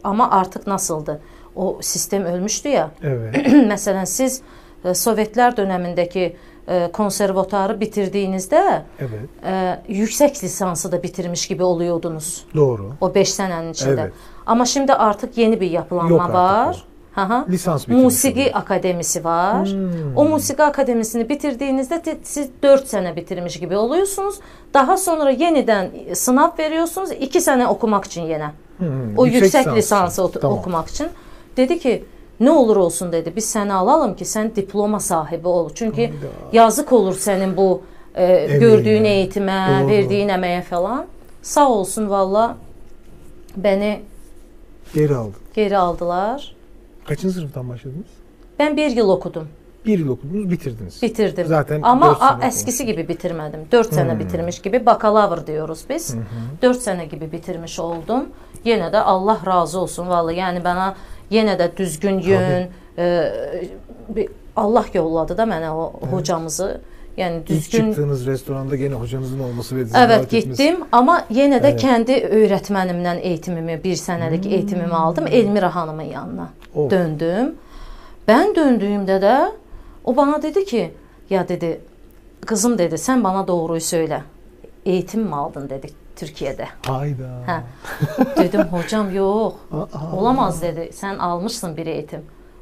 ama artık nasıldı? O sistem ölmüştü ya. Evet. <clears throat> Mesela siz e, Sovyetler dönemindeki e, konservatuarı bitirdiğinizde Evet. e, yüksek lisansı da bitirmiş gibi oluyordunuz. Doğru. O 5 senenin içinde. Evet. Ama şimdi artık yeni bir yapılanma Yok artık var. Hı hı. Lisans Musiki oluyor. akademisi var. Hmm. O musiki akademisini bitirdiğinizde siz 4 sene bitirmiş gibi oluyorsunuz. Daha sonra yeniden sınav veriyorsunuz. 2 sene okumak için yine. Hmm, O yüksek, lisansı. lisansı ot- Tamam. okumak için. Dedi ki ne olur olsun dedi. Biz seni alalım ki sen diploma sahibi ol. Çünkü Hayda. yazık olur senin bu e, gördüğün eğitime, Doğru. verdiğin emeğe falan. Sağ olsun valla beni Geri aldı. geri aldılar. Kaçıncı sınıftan başladınız? Ben bir yıl okudum. Bir yıl okudunuz, bitirdiniz. Bitirdim. Zaten Ama dört sene a, eskisi gibi bitirmedim. 4 sene Hmm. bitirmiş gibi bakalavr diyoruz biz. 4 sene gibi bitirmiş oldum. Yine de Allah razı olsun vallahi. Yani bana yine de düzgün yön e, Allah yolladı da mənə o hocamızı. Yani İlk düzgün çıktığınız restoranda gene hocanızın olması sizi Evet gittim ama yine de Evet. kendi öğretmenimden eğitimimi bir senelik eğitimimi aldım Elmira Hanım'ın yanına. Of. Döndüm. Ben döndüğümde de o bana dedi ki ya dedi kızım dedi sen bana doğruyu söyle. Eğitim mi aldın dedi Türkiye'de. Hayda. Ha. Dedim hocam. <laughs> Aa, Olamaz dedi. Sen almışsın bir eğitim.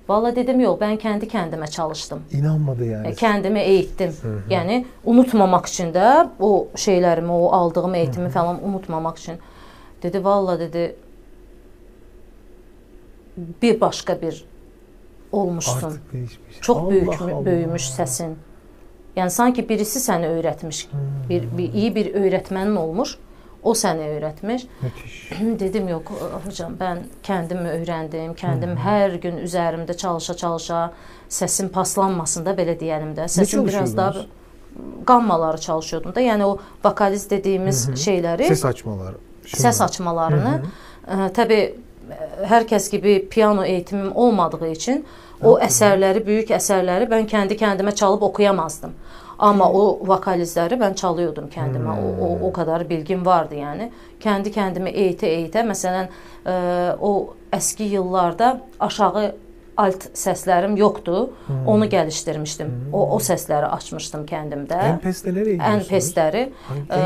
Vallahi dedim yok ben kendi kendime çalıştım. İnanmadı yani. E, Kendimi eğittim. Yani unutmamak için de o şeylerimi, o aldığım eğitimi falan unutmamak için. Dedi valla dedi bir başka bir olmuşsun. Artık değişmiş. Çok Allah büyük Allah. büyümüş sesin. Yani sanki birisi seni öğretmiş. Bir, bir iyi bir öğretmenin olmuş. O seni öğretmiş. Müthiş. <clears throat> Dedim yok hocam ben kendim öyrəndim, kendim hər gün üzərimdə çalışa-çalışa səsim paslanmasın da belə deyəlim də. Səsim biraz daha qammaları çalışıyordum da. Yəni o vokaliz dediyimiz şeyləri, Ses açmalar. şunlar. səs açmalarını ə, təbii ə, hər kəs kimi piano eğitimim olmadığı üçün O əsərləri, böyük əsərləri mən kəndi kəndimə çalıb oxuyamazdım. Amma o vokalizləri mən çalıyordum kəndimə. O, o o qədər bilgim vardı, yəni. Kəndi kəndimə eytə-eytə, məsələn, ə, o əski illərdə aşağı alt səslərim yoxdur. Hmm. Onu gəlişdirmişdim. Hmm. O o səsləri açmışdım kəndimdə. Ən pestələri Ən pestləri. Ə,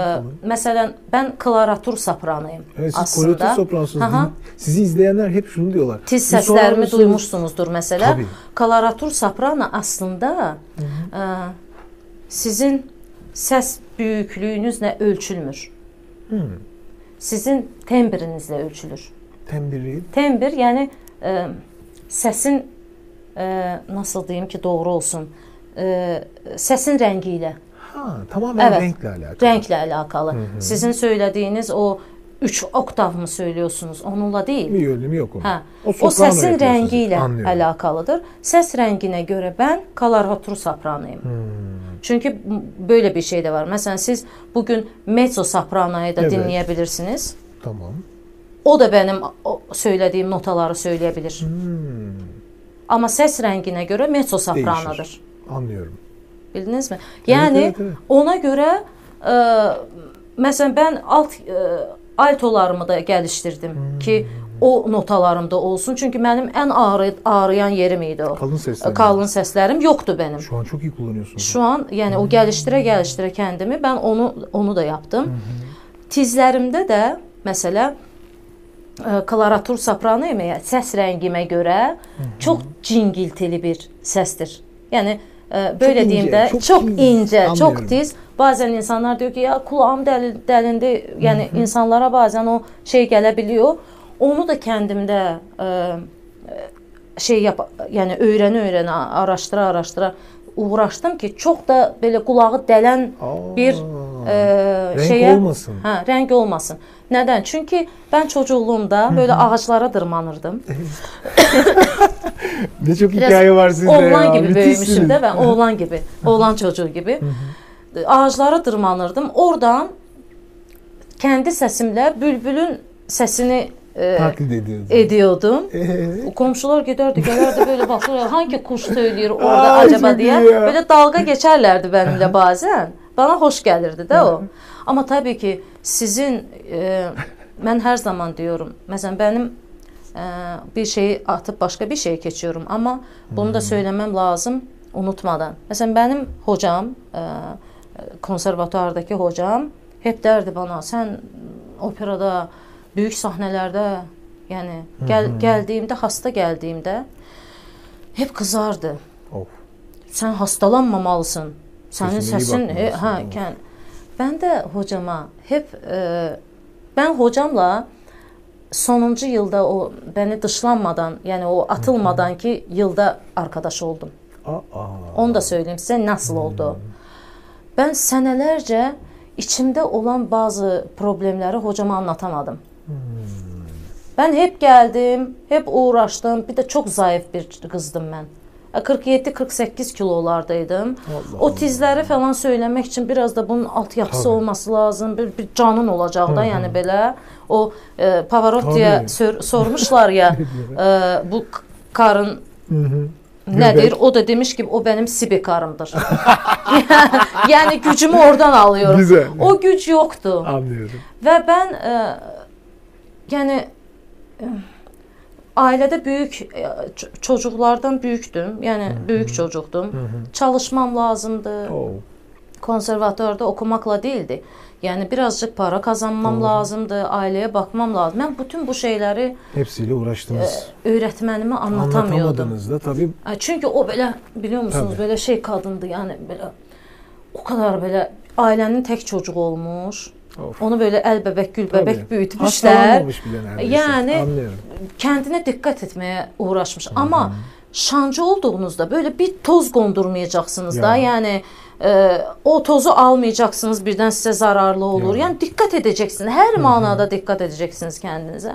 məsələn, mən klaviatur sopranıyım Evet, siz aslında. klaviatur sopransınız. Aha. Din- Sizi izleyenler hep şunu diyorlar. Tiz Bir sorar səslərimi mısınız? duymuşsunuzdur məsələ. Tabii. Klaviatur soprano aslında ə, sizin səs böyüklüyünüzlə ölçülmür. Hmm. Sizin tembrinizlə ölçülür. Tembiri. Tembr, yəni ə, səsin ə, nasıl deyim ki, doğru olsun. Ə, səsin rəngi ilə, Ha, tamamen Evet. renkle alakalı. rənglə əlaqəli. Sizin söylədiyiniz o 3 oktav mı söylüyorsunuz? Onunla deyil. Bir yönümü yok onun. Hə. O O, soprano səsin yapıyorsunuz. rəngi ilə Anlıyorum. əlaqəlidir. Səs rənginə görə mən klaviatur sopranıyım. Hmm. Çünki böyle bir şey də var. Məsələn, siz bu gün mezzo sopranoyu da Evet. dinləyə bilirsiniz. Tamam. O da benim o söylədiyim notaları söyləyə bilir. Hmm. Amma səs rənginə görə mezzo sopranodur. Anlıyorum. Bildinizmi? Yəni evet, evet. ona görə ə, məsələn mən alt ə, altolarımı da gəlişdirdim Hmm. ki, o notalarımda olsun. Çünki mənim ən ağrı, ağrıyan yerim idi o. Kalın sesler. Kalın səslərim yoxdur mənim. Şu an çok iyi kullanıyorsunuz. Şu an yəni o gəlişdirə gəlişdirə kəndimi mən onu onu da yapdım. Tizlərimdə də məsələ ə, klaviatur sopranıyım ya, səs rəngimə görə çox cingiltili bir səsdir. Yəni ə, belə ince, deyim də çok çox tiz, incə, anlıyorum. çox tiz. Bəzən insanlar deyir ki, ya kulağım dəli, dəlindi. Yəni insanlara bəzən o şey gələ biliyor. Onu da kəndimdə ə, şey yap, yəni öyrənə-öyrənə, araşdıra-araşdıra uğraşdım ki, çox da belə qulağı dələn Aa, bir ə, renk şeyə olmasın. Hə, rəng olmasın. Nədən? Çünki mən çocukluğumda böyle ağaclara dırmanırdım. <laughs> Çok Biraz hikaye var sizde Oğlan gibi böyümüşüm də ben, oğlan gibi, oğlan çocuğu gibi. Ağaclara dırmanırdım. Oradan kendi səsimlə bülbülün səsini e, Taklit ediyorsunuz. ediyordum. Ee, Komşular giderdi, gelerdi böyle bakıyor hangi kuş söylüyor orada Ay, acaba çok diye. iyi ya. Böyle dalga geçerlerdi benimle bazen. Bana hoş gelirdi de o. Ama tabii ki sizin e, ben her zaman diyorum. Mesela benim e, bir şeyi atıp başka bir şeye geçiyorum ama bunu da söylemem lazım unutmadan. Mesela benim hocam e, konservatuvardaki hocam hep derdi bana sen operada büyük sahnelerde yani gel, geldiğimde hasta geldiğimde hep kızardı. Of. Senin Sesine iyi sesin e, Of. ken. Ben de hocama hep e, ben hocamla sonuncu yılda o beni dışlanmadan yani o atılmadan ki yılda arkadaş oldum. Aa. Onu da söyleyeyim size nasıl oldu. Ben senelerce içimde olan bazı problemleri hocama anlatamadım. Ben hep geldim, hep uğraştım. Bir de çok zayıf bir kızdım ben. 47-48 kilolardaydım. Allah o tizləri falan söyləmək üçün biraz da bunun altyapısı Tabii. olması lazım. Bir, bir canın olacaq da, yəni belə. O e, Pavarotti'yə sor, sormuşlar ya, <laughs> e, bu karın Hı hı. Nədir? O da demiş ki, o benim sibikarımdır. <laughs> yəni gücümü oradan alıyorum. Güzel. O güc yoxdur. Anlıyorum. Və mən ə, yəni ə, ailədə böyük ə, ç- çocuklardan böyükdüm. Yəni böyük çocuqdum. Çalışmam lazımdı. Oh. Konservatorda oxumaqla deyildi. Yəni birazcık para kazanmam lazımdı, ailəyə baxmam lazım. Mən bütün bu şeyləri Hepsiyle uğraştınız. öyrətmənimə anlatamıyordum. Da tabii. Ay, Çünki o belə biliyor musunuz Tabii. belə şey qadındır. Yəni belə o kadar belə ailənin tək çocuğu olmuş. Of. Onu böyle el bebek gül Tabii. bebek büyütmüşlər. Hastalanmamış bile neredeyse. Yani- Anlıyorum. Kəndinə diqqət etməyə uğraşmış. Amma şancı olduğunuzda böyle bir toz qondurmayacaqsınız da. Ya. Yəni e, o tozu almayacaqsınız birdən sizə zararlı olur. Ya. Yəni diqqət edəcəksiniz. Hər mənada diqqət edəcəksiniz kəndinizə.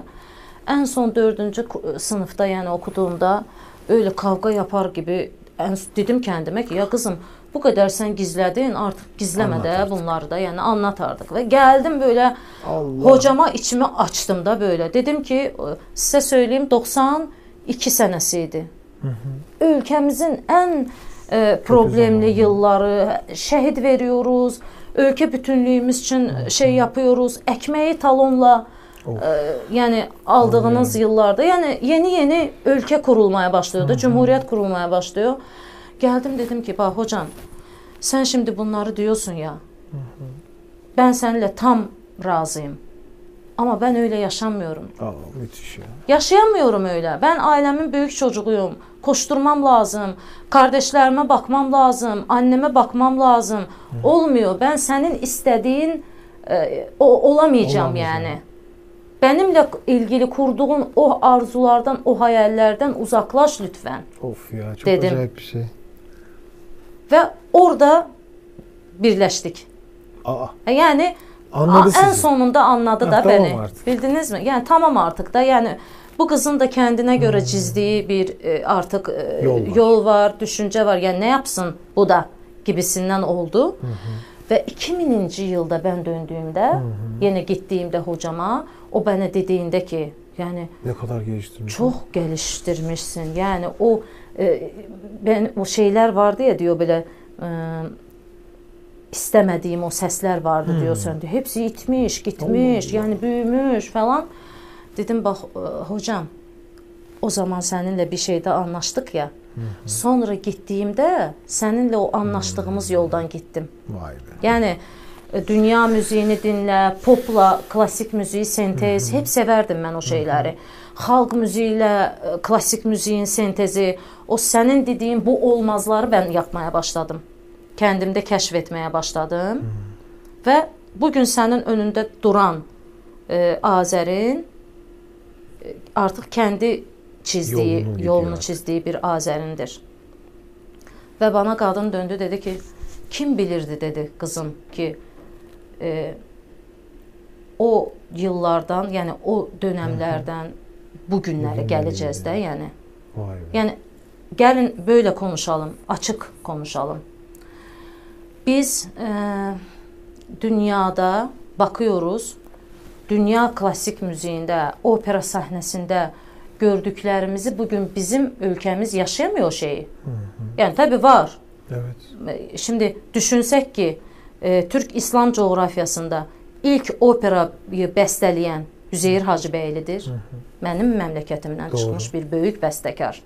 Ən son 4-cü ku- sınıfda yəni oxuduğumda öyle kavga yapar gibi ən dedim kəndimə ki, ya qızım bu qədər sən gizlədin, artıq gizləmə Anlat də bunları da, yəni anlat artıq. Və gəldim böyle Allah. Hocama içimi açdım da böyle. Dedim ki sizə söyleyeyim 92 sənəsi idi. ölkəmizin ən e, problemli yılları, şəhid veriyoruz, ölkə bütünlüyümüz üçün şey yapıyoruz, ekmeği talonla e, yəni aldığınız yıllarda, yəni yeni-yeni ölkə kurulmaya başlıyordu, cumhuriyet kurulmaya başlıyor. Geldim dedim ki, bak hocam, sen şimdi bunları diyorsun ya. Ben seninle tam razıyım. Ama ben öyle yaşamıyorum. Aa, müthiş ya. Yaşayamıyorum öyle. Ben ailemin büyük çocuğuyum. Koşturmam lazım. Kardeşlerime bakmam lazım. Anneme bakmam lazım. Olmuyor. Ben senin istediğin e, o, olamayacağım Olamayacağım. yani. Benimle ilgili kurduğun o arzulardan, o hayallerden uzaklaş lütfen. Of ya çok Dedim. acayip bir şey. Ve orada birleştik. Aa, E, Yani Anladı en sizi. sonunda anladı Ha, da tamam beni. artık. Bildiniz mi? Yani tamam artık da yani bu kızın da kendine göre çizdiği bir e, artık e, Hmm. Yol var. yol var, düşünce var. Yani ne yapsın bu da gibisinden oldu. Ve 2000. yılda ben döndüğümde, yine gittiğimde hocama o bana dediğinde ki yani ne kadar geliştirmiş. çok geliştirmişsin. Yani o ben o şeyler vardı ya diyor böyle e, istemediğim o sesler vardı diyor sen diyor. Hepsi itmiş, gitmiş, yani büyümüş falan. Dedim bak e, hocam o zaman seninle bir şeyde anlaştık ya. Sonra gittiğimde seninle o anlaştığımız yoldan gittim. Vay be. Yani e, dünya müziğini dinle, popla klasik müziği sentez, hep severdim ben o şeyleri. Halk müziğiyle e, klasik müziğin sentezi, o senin dediğin bu olmazları ben yapmaya başladım. Kendimde keşfetmeye başladım. Ve bugün senin önünde duran e, Azer'in e, artık kendi çizdiği, Yolunu yolunu artık. çizdiği bir Azerindir. Ve bana kadın döndü dedi ki kim bilirdi dedi kızım ki e, o yıllardan yani o dönemlerden bugünlere Bugünlere geleceğiz de yani. Vay be. Yani gelin böyle konuşalım, açık konuşalım. Biz e, dünyada bakıyoruz, dünya klasik müziğinde, opera səhnəsində gördüklərimizi bugün bizim ölkəmiz yaşayamıyor o şeyi. Yani tabii var. Evet. E, Şimdi düşünsək ki, e, Türk İslam coğrafiyasında ilk operayı bəstələyən Üzeyir Hacıbəylidir. Mənim məmləkətimdən Doğru. çıxmış bir böyük bəstəkar.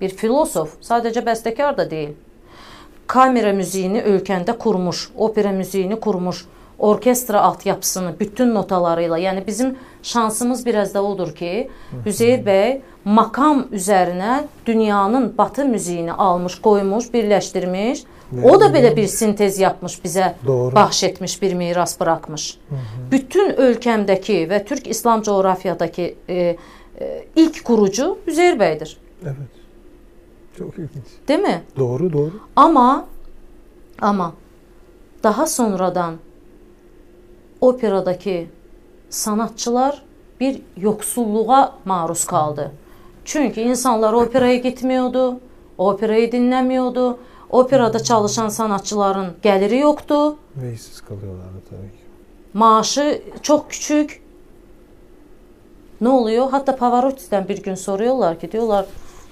Bir filosof, sadəcə bəstəkar da deyil. Kamera müziğini ölkəndə qurmuş, opera müziğini qurmuş, orkestra altyapısını bütün notalarıyla. Yəni bizim şansımız biraz da odur ki, Üzeyir bəy makam üzərinə dünyanın batı müziğini almış, qoymuş, birləşdirmiş. O da belə bir sintez yapmış bizə Doğru. bahş etmiş bir miras bırakmış. Bütün ölkəmdəki və Türk İslam coğrafiyadakı e, e, ilk kurucu Üzeyir bəydir. Evet. Çok ilginç. Değil mi? Doğru doğru. Ama ama daha sonradan operadaki sanatçılar bir yoksulluğa maruz kaldı. Çünkü insanlar operaya gitmiyordu, operayı dinlemiyordu. Operada çalışan sanatçıların geliri yoktu. Ve işsiz kalıyorlardı tabii ki. Maaşı çok küçük. Ne oluyor? Hatta Pavarotti'den bir gün soruyorlar ki diyorlar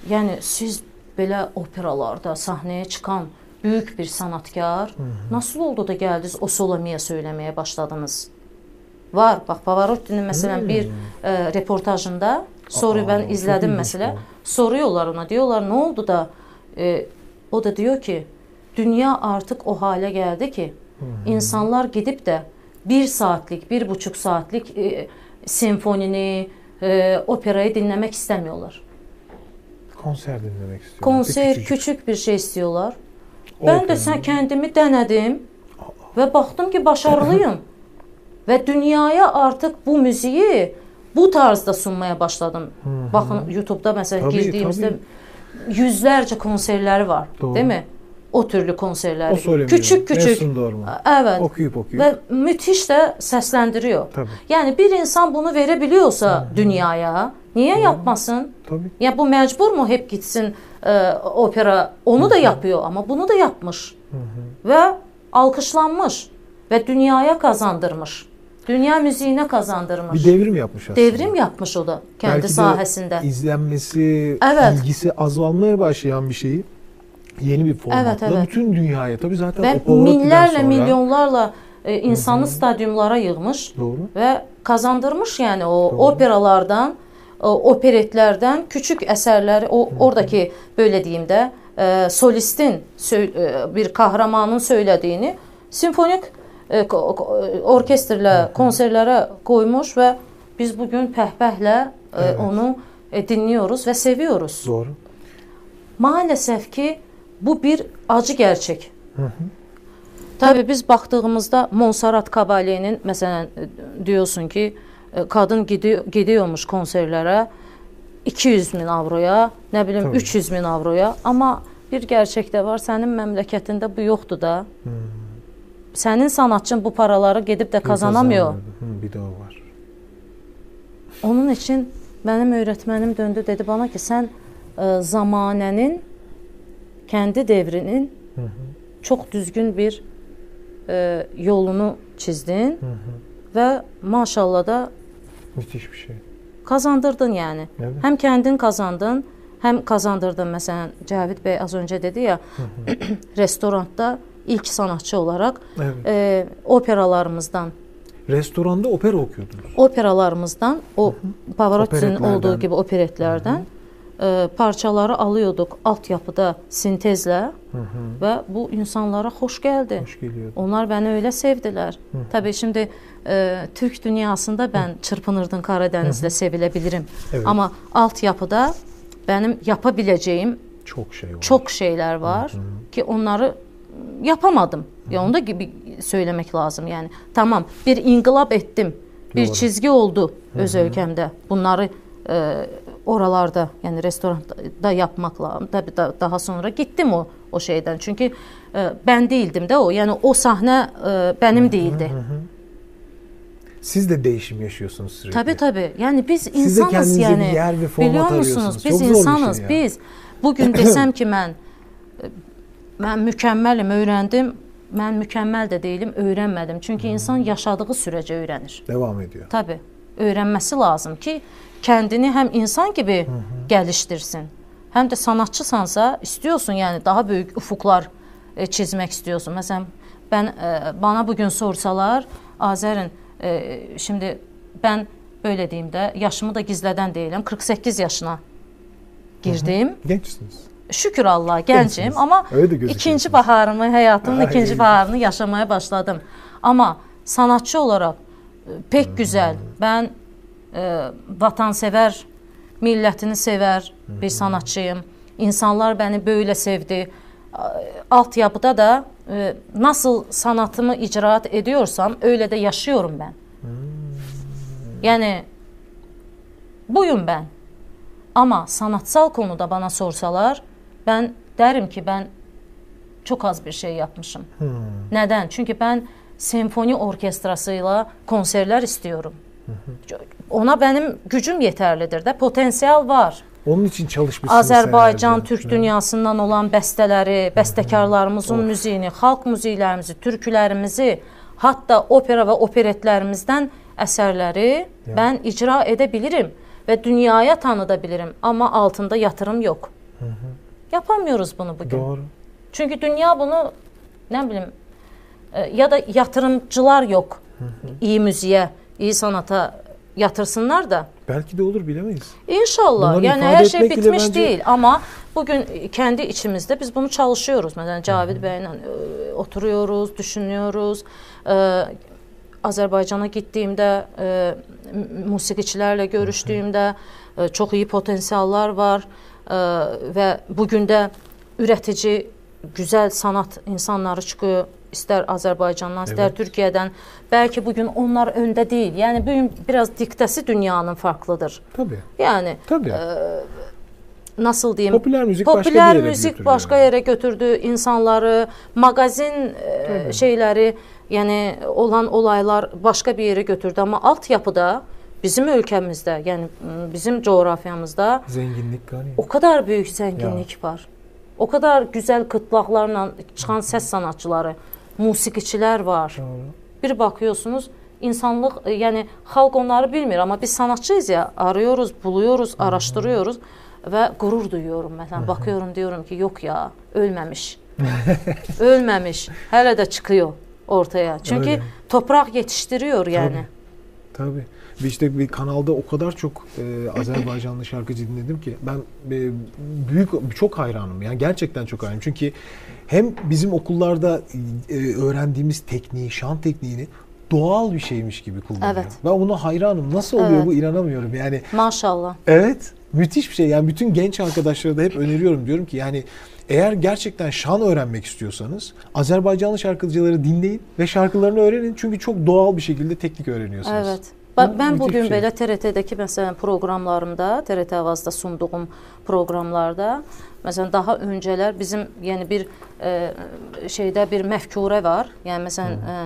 yani siz belə operalarda sahneye çıkan büyük bir sanatkar nasıl oldu da geldiniz o Solomia söylemeye başladınız? Var. Bak Pavarotti'nin mesela bir e, reportajında soruyu Aa, ilginç mesela. bu. Soruyorlar ona diyorlar ne oldu da e, o da diyor ki dünya artık o hale geldi ki insanlar gidip de bir saatlik, bir buçuk saatlik e, senfonini, e, operayı dinlemek istemiyorlar. Konser dinlemek istiyorum. Konser, Küçücük. küçük bir şey istiyorlar. Ben de Opera. sen kendimi denedim ve baktım ki başarılıyım. <laughs> ve dünyaya artık bu müziği bu tarzda sunmaya başladım. Bakın YouTube'da mesela Tabii, girdiğimizde yüzlerce konserleri var. Doğru. Değil mi? O türlü konserler. O söylemiyor. Küçük küçük. Mesut Dorman. Evet. Okuyup okuyup. Ve müthiş de seslendiriyor. Tabii. Yani bir insan bunu verebiliyorsa dünyaya niye yapmasın? Tabii. Ya bu mecbur mu hep gitsin e, opera? Onu da yapıyor ama bunu da yapmış. Ve alkışlanmış ve dünyaya kazandırmış. Dünya müziğine kazandırmış. Bir devrim yapmış aslında. Devrim yapmış o da kendi Belki de sahəsində. izlenmesi, Evet. ilgisi azalmaya başlayan bir şeyi yeni bir formatla Evet, evet. bütün dünyaya tabii zaten Pavarotti'den minlərlə, sonra- milyonlarla e, insanı stadyumlara yığmış Doğru. və kazandırmış yəni o Doğru. operalardan, o operetlərdən küçük əsərləri, o oradakı belə deyim də, e, solistin e, bir kahramanın söylədiyini simfonik e, orkestrlə konserlərə qoymuş və biz bu gün pəhpəhlə e, Evet. onu e, dinliyoruz və seviyoruz. Doğru. Maalesef ki bu bir acı gerçek. Hı hı. Tabii biz baktığımızda Monserrat Caballé'nin mesela e, diyorsun ki e, kadın gidiyor, gidiyormuş konserlere 200 bin avroya, ne bileyim Tabii. 300 bin avroya ama bir gerçek de var. Senin memleketinde bu yoktu da. Hmm. Senin sanatçın bu paraları gidip de kazanamıyor. Hı, bir de o var. Onun için benim öğretmenim döndü dedi bana ki sen e, zamanenin kendi devrinin Hı hı. çok düzgün bir e, yolunu çizdin Hı hı. ve maşallah da Müthiş bir şey. kazandırdın yani. Evet. Hem kendin kazandın, hem kazandırdın. Mesela Cavit Bey az önce dedi ya, <clears throat> restoranda ilk sanatçı olarak Evet. e, operalarımızdan, Restoranda opera okuyordunuz. operalarımızdan o Pavarotti'nin Operetlerden. olduğu gibi operetlerden e, parçaları alıyorduk altyapıda sintezle Hı hı. ve bu insanlara hoş geldi. Hoş geliyordu. Onlar beni öyle sevdiler. Tabii şimdi e, Türk dünyasında ben çırpınırdın Karadeniz'de sevilebilirim. Evet. Ama altyapıda benim yapabileceğim Çok şey var. çok şeyler var ki onları yapamadım. Ya onu da gibi söylemek lazım yani. Tamam bir inkılap ettim. Bir Doğru. çizgi oldu öz ülkemde. Bunları e, oralarda yani restoranda yapmak lazım. Tabii da, daha sonra gittim o o şeyden. Çünkü e, ben değildim de o. Yani o sahne e, benim değildi. Siz de değişim yaşıyorsunuz sürekli. Tabii tabii. Yani biz de insanız kendinize yani. bir yer ve format Biliyor arıyorsunuz. musunuz? Biz Çok bir insanız. şey ya. Biz bugün desem ki mən mən mükəmməlim, öyrəndim. Mən mükəmməl də deyiləm, öyrənmədim. Çünki insan yaşadığı sürəcə öyrənir. Devam ediyor. Tabii. Öyrənməsi lazım ki, kəndini həm insan gibi gəlişdirsin. Həm də sanatçısansa, istiyorsun yani daha böyük ufuklar e, çizmek istiyorsun. Mesela ben e, bana bugün sorsalar, Azərin e, şimdi ben böyle diyeyim de yaşımı da gizlədən deyiləm. 48 yaşına girdim. Gençsiniz. Şükür Allah gəncim gözüküyorsunuz. ikinci baharımı, həyatımın Ay. ikinci baharını yaşamaya başladım. Ama sanatçı olarak e, pek güzel. Ben e, vatansever, millətini sevər bir sanatçıyım. İnsanlar beni böyle sevdi. A- Altyapıda da e, nasıl sanatımı icraat ediyorsam öyle de yaşıyorum ben. Yani buyum ben. Ama sanatsal konuda bana sorsalar ben derim ki ben çok az bir şey yapmışım. Hmm. Neden? Çünkü ben senfoni orkestrasıyla konserler istiyorum. Ona benim gücüm yeterlidir de potansiyel var. Onun için çalışmışsınız Azərbaycan, herhalde. Türk dünyasından olan bəstələri, bəstəkarlarımızın müziğini, xalq muziqlərimizi, türkülərimizi, hatta opera və operetlərimizdən əsərləri mən icra edə bilirim və dünyaya tanıda bilirim, amma altında yatırım yox. Yapamıyoruz bunu bugün. Doğru. Çünkü dünya bunu ne bileyim e, ya da yatırımcılar yok. iyi müziğe, iyi sanata yatırsınlar da. Belki de olur bilemeyiz. İnşallah. Bunları yani her şey bitmiş bence- değil ama bugün kendi içimizde biz bunu çalışıyoruz. Mesela Cavid Bey'le e, oturuyoruz, düşünüyoruz. E, Azerbaycan'a gittiğimde e, m- musiqiçilərlə görüşdüyümdə e, çox iyi potensiallar var və bu gün də ürətici, gözəl sanat insanları çıxıyor. İstər Azərbaycandan, istər Evet. Türkiyədən. Bəlkə bu gün onlar öndə deyil. Yəni bu gün biraz diktəsi dünyanın farklıdır. Tabii. Yani Tabii. Ee, nasıl diyeyim? Popüler müzik Popüler yere müzik götürüyor. başka yere götürdü insanları, magazin e, şeyleri yani olan olaylar başka bir yere götürdü ama altyapıda bizim ülkemizde yani m, bizim coğrafyamızda Zenginlik gani. o kadar büyük zenginlik var. O kadar güzel kıtlaklarla çıkan ses sanatçıları, musiqiçilər var. Doğru. Bir bakıyorsunuz insanlıq, yəni xalq onları bilmir, amma biz sanatçıyıq ya, arıyoruz, buluyoruz, araşdırıyoruz və qürur duyuyorum. Məsələn, baxıyorum, diyorum ki, yox ya, ölməmiş. <laughs> ölməmiş. Hələ də çıxıyor ortaya. Çünki Öyle. topraq yetiştiriyor yəni. Tabii. Ve işte bir kanalda o kadar çok e, Azerbaycanlı şarkıcı dinledim ki ben e, büyük çok hayranım. Yani gerçekten çok hayranım. Çünkü hem bizim okullarda e, öğrendiğimiz tekniği, şan tekniğini doğal bir şeymiş gibi kullanıyor. Evet. Ben buna hayranım. Nasıl oluyor Evet. bu inanamıyorum. Yani Maşallah. Evet. Müthiş bir şey. Yani bütün genç arkadaşlara da hep öneriyorum. Diyorum ki yani eğer gerçekten şan öğrenmek istiyorsanız Azerbaycanlı şarkıcıları dinleyin ve şarkılarını öğrenin. Çünkü çok doğal bir şekilde teknik öğreniyorsunuz. Evet. Ba- Bu Mən bu gün belə TRT-dəki məsələn proqramlarımda, TRT Avazda sunduğum proqramlarda məsələn daha öncələr bizim yəni bir e, şeydə bir məfkurə var. Yəni məsələn e,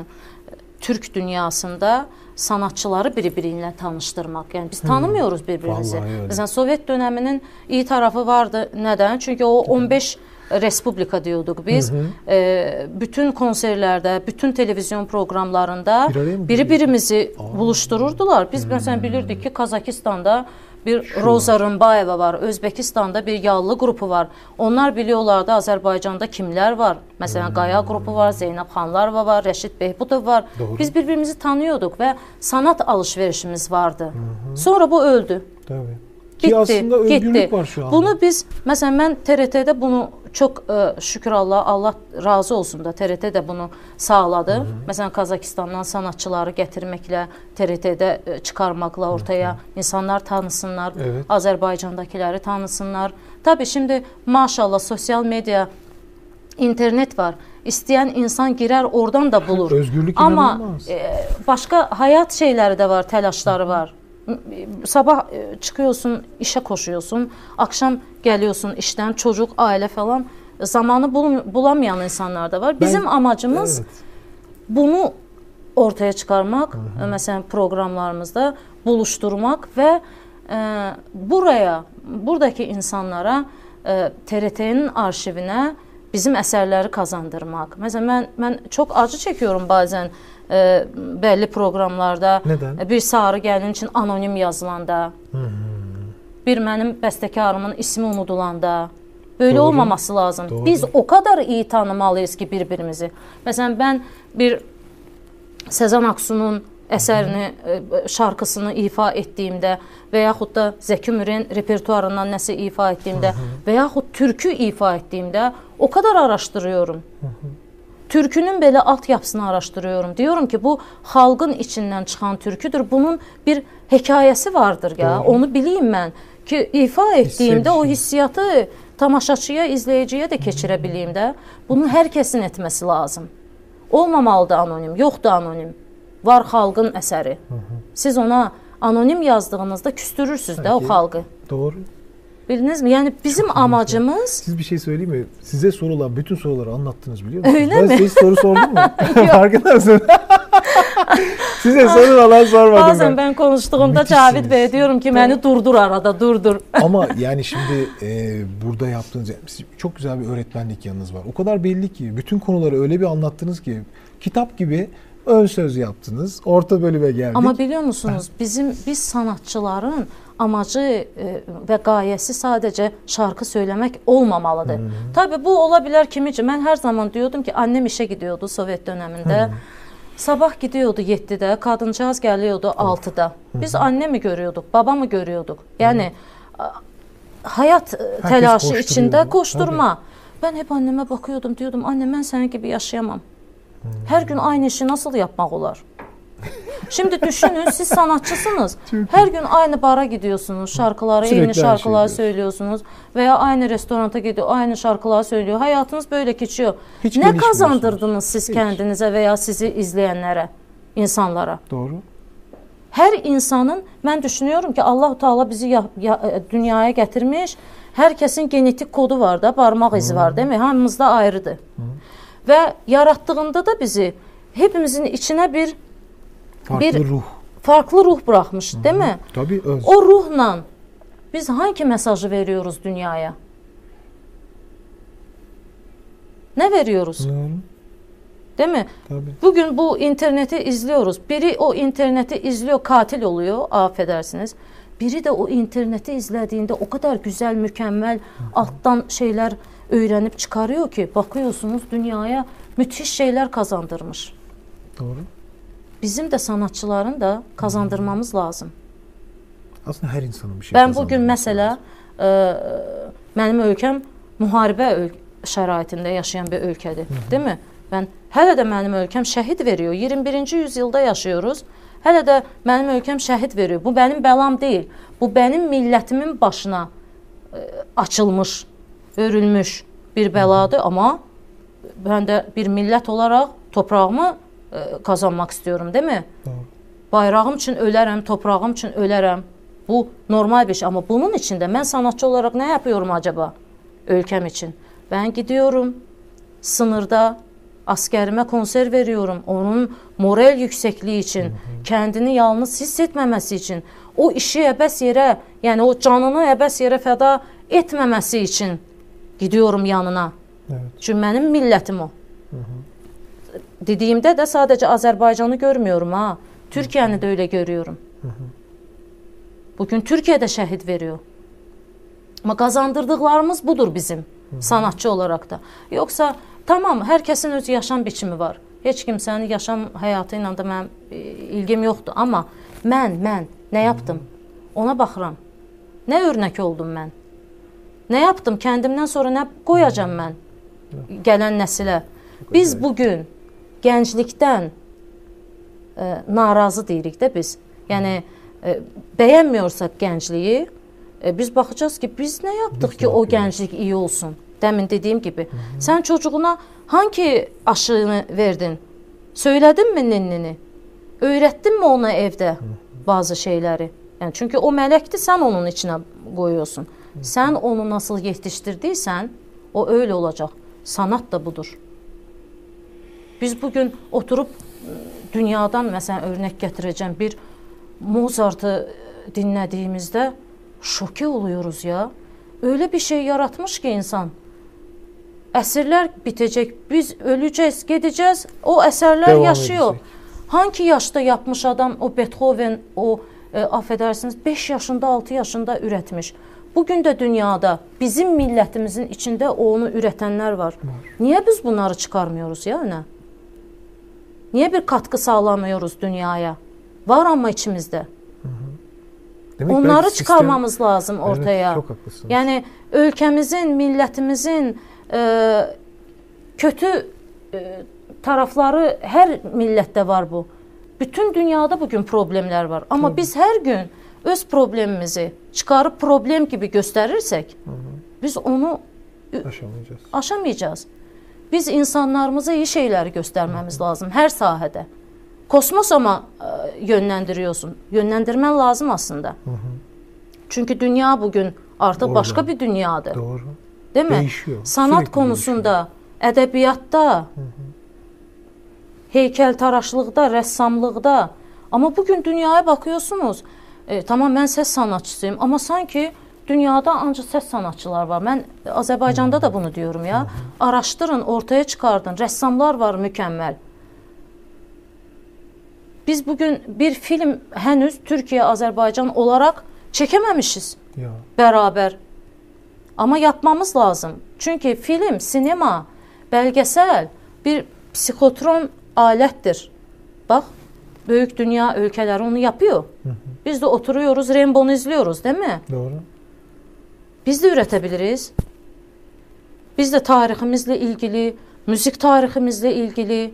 Türk dünyasında sanatçıları biri-biri ilə tanışdırmaq. Yəni biz tanımıyoruz bir-birimizi. Məsələn Sovet dövrünün iyi tarafı vardı. Nədən? Çünki o 15 respublika diyorduk biz. E, bütün konserlərdə, bütün televizyon proqramlarında Bir araya mı biri-birimizi buluştururdular. Biz məsələn bilirdik ki, Kazakistanda bir Roza Rımbayeva var, Özbəkistanda bir Yallı qrupu var. Onlar biliyorlardı Azərbaycanda kimlər var. Məsələn Qaya qrupu var, Zeynəb Xanlarova var, Rəşid Behbudov var. Doğru. Biz bir-birimizi tanıyorduk və sanat alış-verişimiz vardı. Sonra bu öldü. Tabii. Getdi, Ki aslında özgürlük getdi. var şu anda. Bunu biz məsələn mən TRT-də bunu çox ə, şükür Allah, Allah razı olsun da TRT də bunu sağladı. Məsələn Qazakistandan sanatçıları gətirməklə, TRT-də ə, çıxarmaqla ortaya insanlar tanısınlar, Evet. Azərbaycandakiləri tanısınlar. Təbii şimdi maşallah sosial media, internet var. İstəyən insan girər, oradan da bulur. Özgürlük Amma inanılmaz. e, başqa həyat şeyləri də var, təlaşları var. M- Sabah e, çıxıyorsun, işə koşuyorsun, axşam gəliyorsun işdən, çocuk, ailə falan zamanı bul bulamayan insanlar da var. Bizim amacımız Evet. bunu ortaya çıxarmaq, ə, məsələn proqramlarımızda buluşturmaq və ə, buraya, buradakı insanlara ə, TRT-nin arşivinə bizim əsərləri kazandırmaq. Məsələn mən mən çox acı çəkiyorum bəzən ə, bəlli proqramlarda Neden? bir sarı gəlin üçün anonim yazılanda, bir mənim bəstəkarımın ismi unudulanda Böyle Doğru. olmaması lazım. Doğru. Biz o kadar iyi tanımalıyız ki birbirimizi. Mesela ben bir Sezen Aksu'nun eserini, e, şarkısını ifa ettiğimde və yaxud da Zəki Müren repertuarından nəsə ifa etdiyimdə və yaxud türkü ifa etdiyimdə o kadar araşdırıyorum. Türkünün belə altyapısını araşdırıyorum. Diyorum ki bu xalqın içindən çıxan türküdür. Bunun bir hekayəsi vardır ya. Doğru. Onu bileyim mən ki ifa etdiyimdə o hissiyatı tamaşaçıya, izləyiciyə də keçirə bileyim də. Bunu hər kəsin etməsi lazım. Olmamalıdır anonim, yoxdur anonim. Var xalqın əsəri. Siz ona anonim yazdığınızda küstürürsüz də o xalqı. Doğru. Bildinizmi? Yəni bizim amacımız Siz bir şey söyleyeyim mi? Size sorulan bütün soruları anlattınız biliyor musunuz? Öyle ben mi? size hiç soru sordum mu? <laughs> <laughs> Farkında mısın? <laughs> size soru falan sormadım Bazen ben. ben konuştuğumda Müthişsiniz. Cavit Bey diyorum ki beni durdur arada durdur. Ama yani şimdi e, burada yaptığınız çok güzel bir öğretmenlik yanınız var. O kadar belli ki bütün konuları öyle bir anlattınız ki kitap gibi ön söz yaptınız. Orta bölüme geldik. Ama biliyor musunuz bizim biz sanatçıların amacı e, və qayəsi sadəcə şarkı söyləmək olmamalıdır. Tabii bu ola bilər kimi üçün mən hər zaman diyordum ki annem işe gidiyordu Sovet döneminde. Sabah gidiyordu 7'de, kadıncağız geliyordu 6'da. Biz annemi görüyorduk, babamı görüyorduk. Yani a, hayat e, Herkes telaşı içinde koşturma. Ben hep anneme bakıyordum diyordum anne ben senin gibi yaşayamam. Her gün aynı işi nasıl yapmak olar? Şimdi düşünün siz sanatçısınız. Her gün aynı bara gidiyorsunuz. Şarkıları, Sürekli yeni aynı şeyi şarkılar diyorsun. söylüyorsunuz. Veya aynı restoranta gidiyor, aynı şarkılar söylüyor. Hayatınız böyle geçiyor. Hiç ne kazandırdınız siz Hiç. kendinize veya sizi izleyenlere, insanlara? Doğru. Hər insanın mən düşünüyorum ki, Allah Taala bizi ya, ya, e, dünyaya gətirmiş. Hər kəsin genetik kodu var da, barmaq izi var, değil mi? Hamımızda ayrıdır. Və yaratdığında da bizi hepimizin içinə bir Farklı Bir- ruh. farklı ruh buraxmış, değil mi? Tabii öz. O ruhla biz hangi mesajı veriyoruz dünyaya? Ne veriyoruz? Doğru. Değil mi? Tabii. Bugün bu interneti izliyoruz. Biri o interneti izliyor, katil oluyor, affedersiniz. Biri de o interneti izlediğinde o kadar güzel, mükemmel alttan şeyler öğrenip çıkarıyor ki bakıyorsunuz dünyaya müthiş şeyler kazandırmış. Doğru. Bizim de sanatçıların da kazandırmamız lazım. Aslında her insanın bir şey bugün kazandırması mesela lazım. e, mənim ölkəm müharibə öl şəraitində yaşayan bir ölkədir, değil mi? Ben hələ də mənim ölkəm şəhid veriyor. 21-ci yüzyılda yaşıyoruz. Hələ də mənim ölkəm şəhid veriyor. Bu benim bəlam deyil. Bu benim milletimin başına e, açılmış, örülmüş bir bəladır, amma ben de bir millət olaraq toprağımı e, kazanmaq istiyorum, değil mi? Doğru. Bayrağım üçün ölərəm, toprağım üçün ölərəm. Bu normal bir şey ama bunun için de ben sanatçı olarak ne yapıyorum acaba ülkem için? Ben gidiyorum sınırda askerime konser veriyorum. Onun moral yüksekliği için, kendini yalnız hissetmemesi için, o işi əbəs yerə, yəni o canını əbəs yerə fəda etməməsi için gidiyorum yanına. Evet. Çünki mənim millətim o. Dediyimdə də sadəcə Azərbaycanı görmüyorum ha. Türkiyəni də öyle görüyorum. Bugün Türkiye de şəhid veriyor. Ama kazandırdıklarımız budur bizim sanatçı olarak da. Yoksa tamam herkesin öz yaşam biçimi var. Heç kimsenin yaşam hayatı ilə də mənim e, ilgim yoxdur. Amma mən, mən nə yaptım? Ona baxıram. Nə örnek oldum mən? Nə yaptım? Kəndimdən sonra nə qoyacam mən gələn nəsilə? Biz bugün gənclikdən e, narazı deyirik də biz. Yəni e, bəyənmiyorsak gəncliyi, e, biz baxacağız ki, biz nə yapdıq Biz ki, o gənclik iyi olsun. Demin dediyim gibi. Sən çocuğuna hangi aşını verdin? Söylədinmi ninnini? Öyrətdinmi ona evdə bazı şeyləri? Yəni çünki o mələkdir, sən onun içinə qoyuyorsun. Sən onu nasıl yetiştirdiysən, o öyle olacaq. Sanat da budur. Biz bugün oturup dünyadan məsələn örnek gətirəcəm bir Mozart'ı dinlediğimizde şoke oluyoruz ya. Öyle bir şey yaratmış ki insan. Əsrlər bitecek, biz öleceğiz, gideceğiz. O eserler Devam yaşıyor. edecek. Hangi yaşta yapmış adam o Beethoven, o e, affedersiniz 5 yaşında, 6 yaşında üretmiş. Bugün de dünyada bizim milletimizin içinde onu üretenler var. Niye biz bunları çıkarmıyoruz ya öne? Niye bir katkı sağlamıyoruz dünyaya? Var ama içimizde. Demek Onları belki sistem- çıkarmamız lazım Evet, ortaya. çok haklısınız. Yani ülkemizin, milletimizin e, kötü e, tarafları her millette var bu. Bütün dünyada bugün problemler var. Ama biz her gün öz problemimizi çıkarıp problem gibi gösterirsek biz onu aşamayacağız. aşamayacağız. Biz insanlarımıza iyi şeyleri göstermemiz lazım her sahede. Kosmos ama e, yönlendiriyorsun. Yönlendirmen lazım aslında. Çünkü dünya bugün artık Orada. başka bir dünyadır. Doğru. Değil mi? Değişiyor, Sanat sürekli konusunda, edebiyatta, heykeltaraşlıqda, rəssamlıqda. Amma bugün dünyaya bakıyorsunuz. E, tamam mən səs sanatçısıyım, amma sanki dünyada ancaq səs sanatçılar var. Mən Azərbaycanda da bunu diyorum ya. Araşdırın, ortaya çıxardın. Rəssamlar var mükəmməl. Biz bugün bir film henüz Türkiye Azerbaycan olarak çekememişiz Ya. beraber. Ama yapmamız lazım. Çünkü film, sinema, belgesel bir psikotron alettir. Bak, büyük dünya ülkeleri onu yapıyor. Biz de oturuyoruz, Rainbow'u izliyoruz değil mi? Doğru. Biz de üretebiliriz. Biz de tarihimizle ilgili, müzik tarihimizle ilgili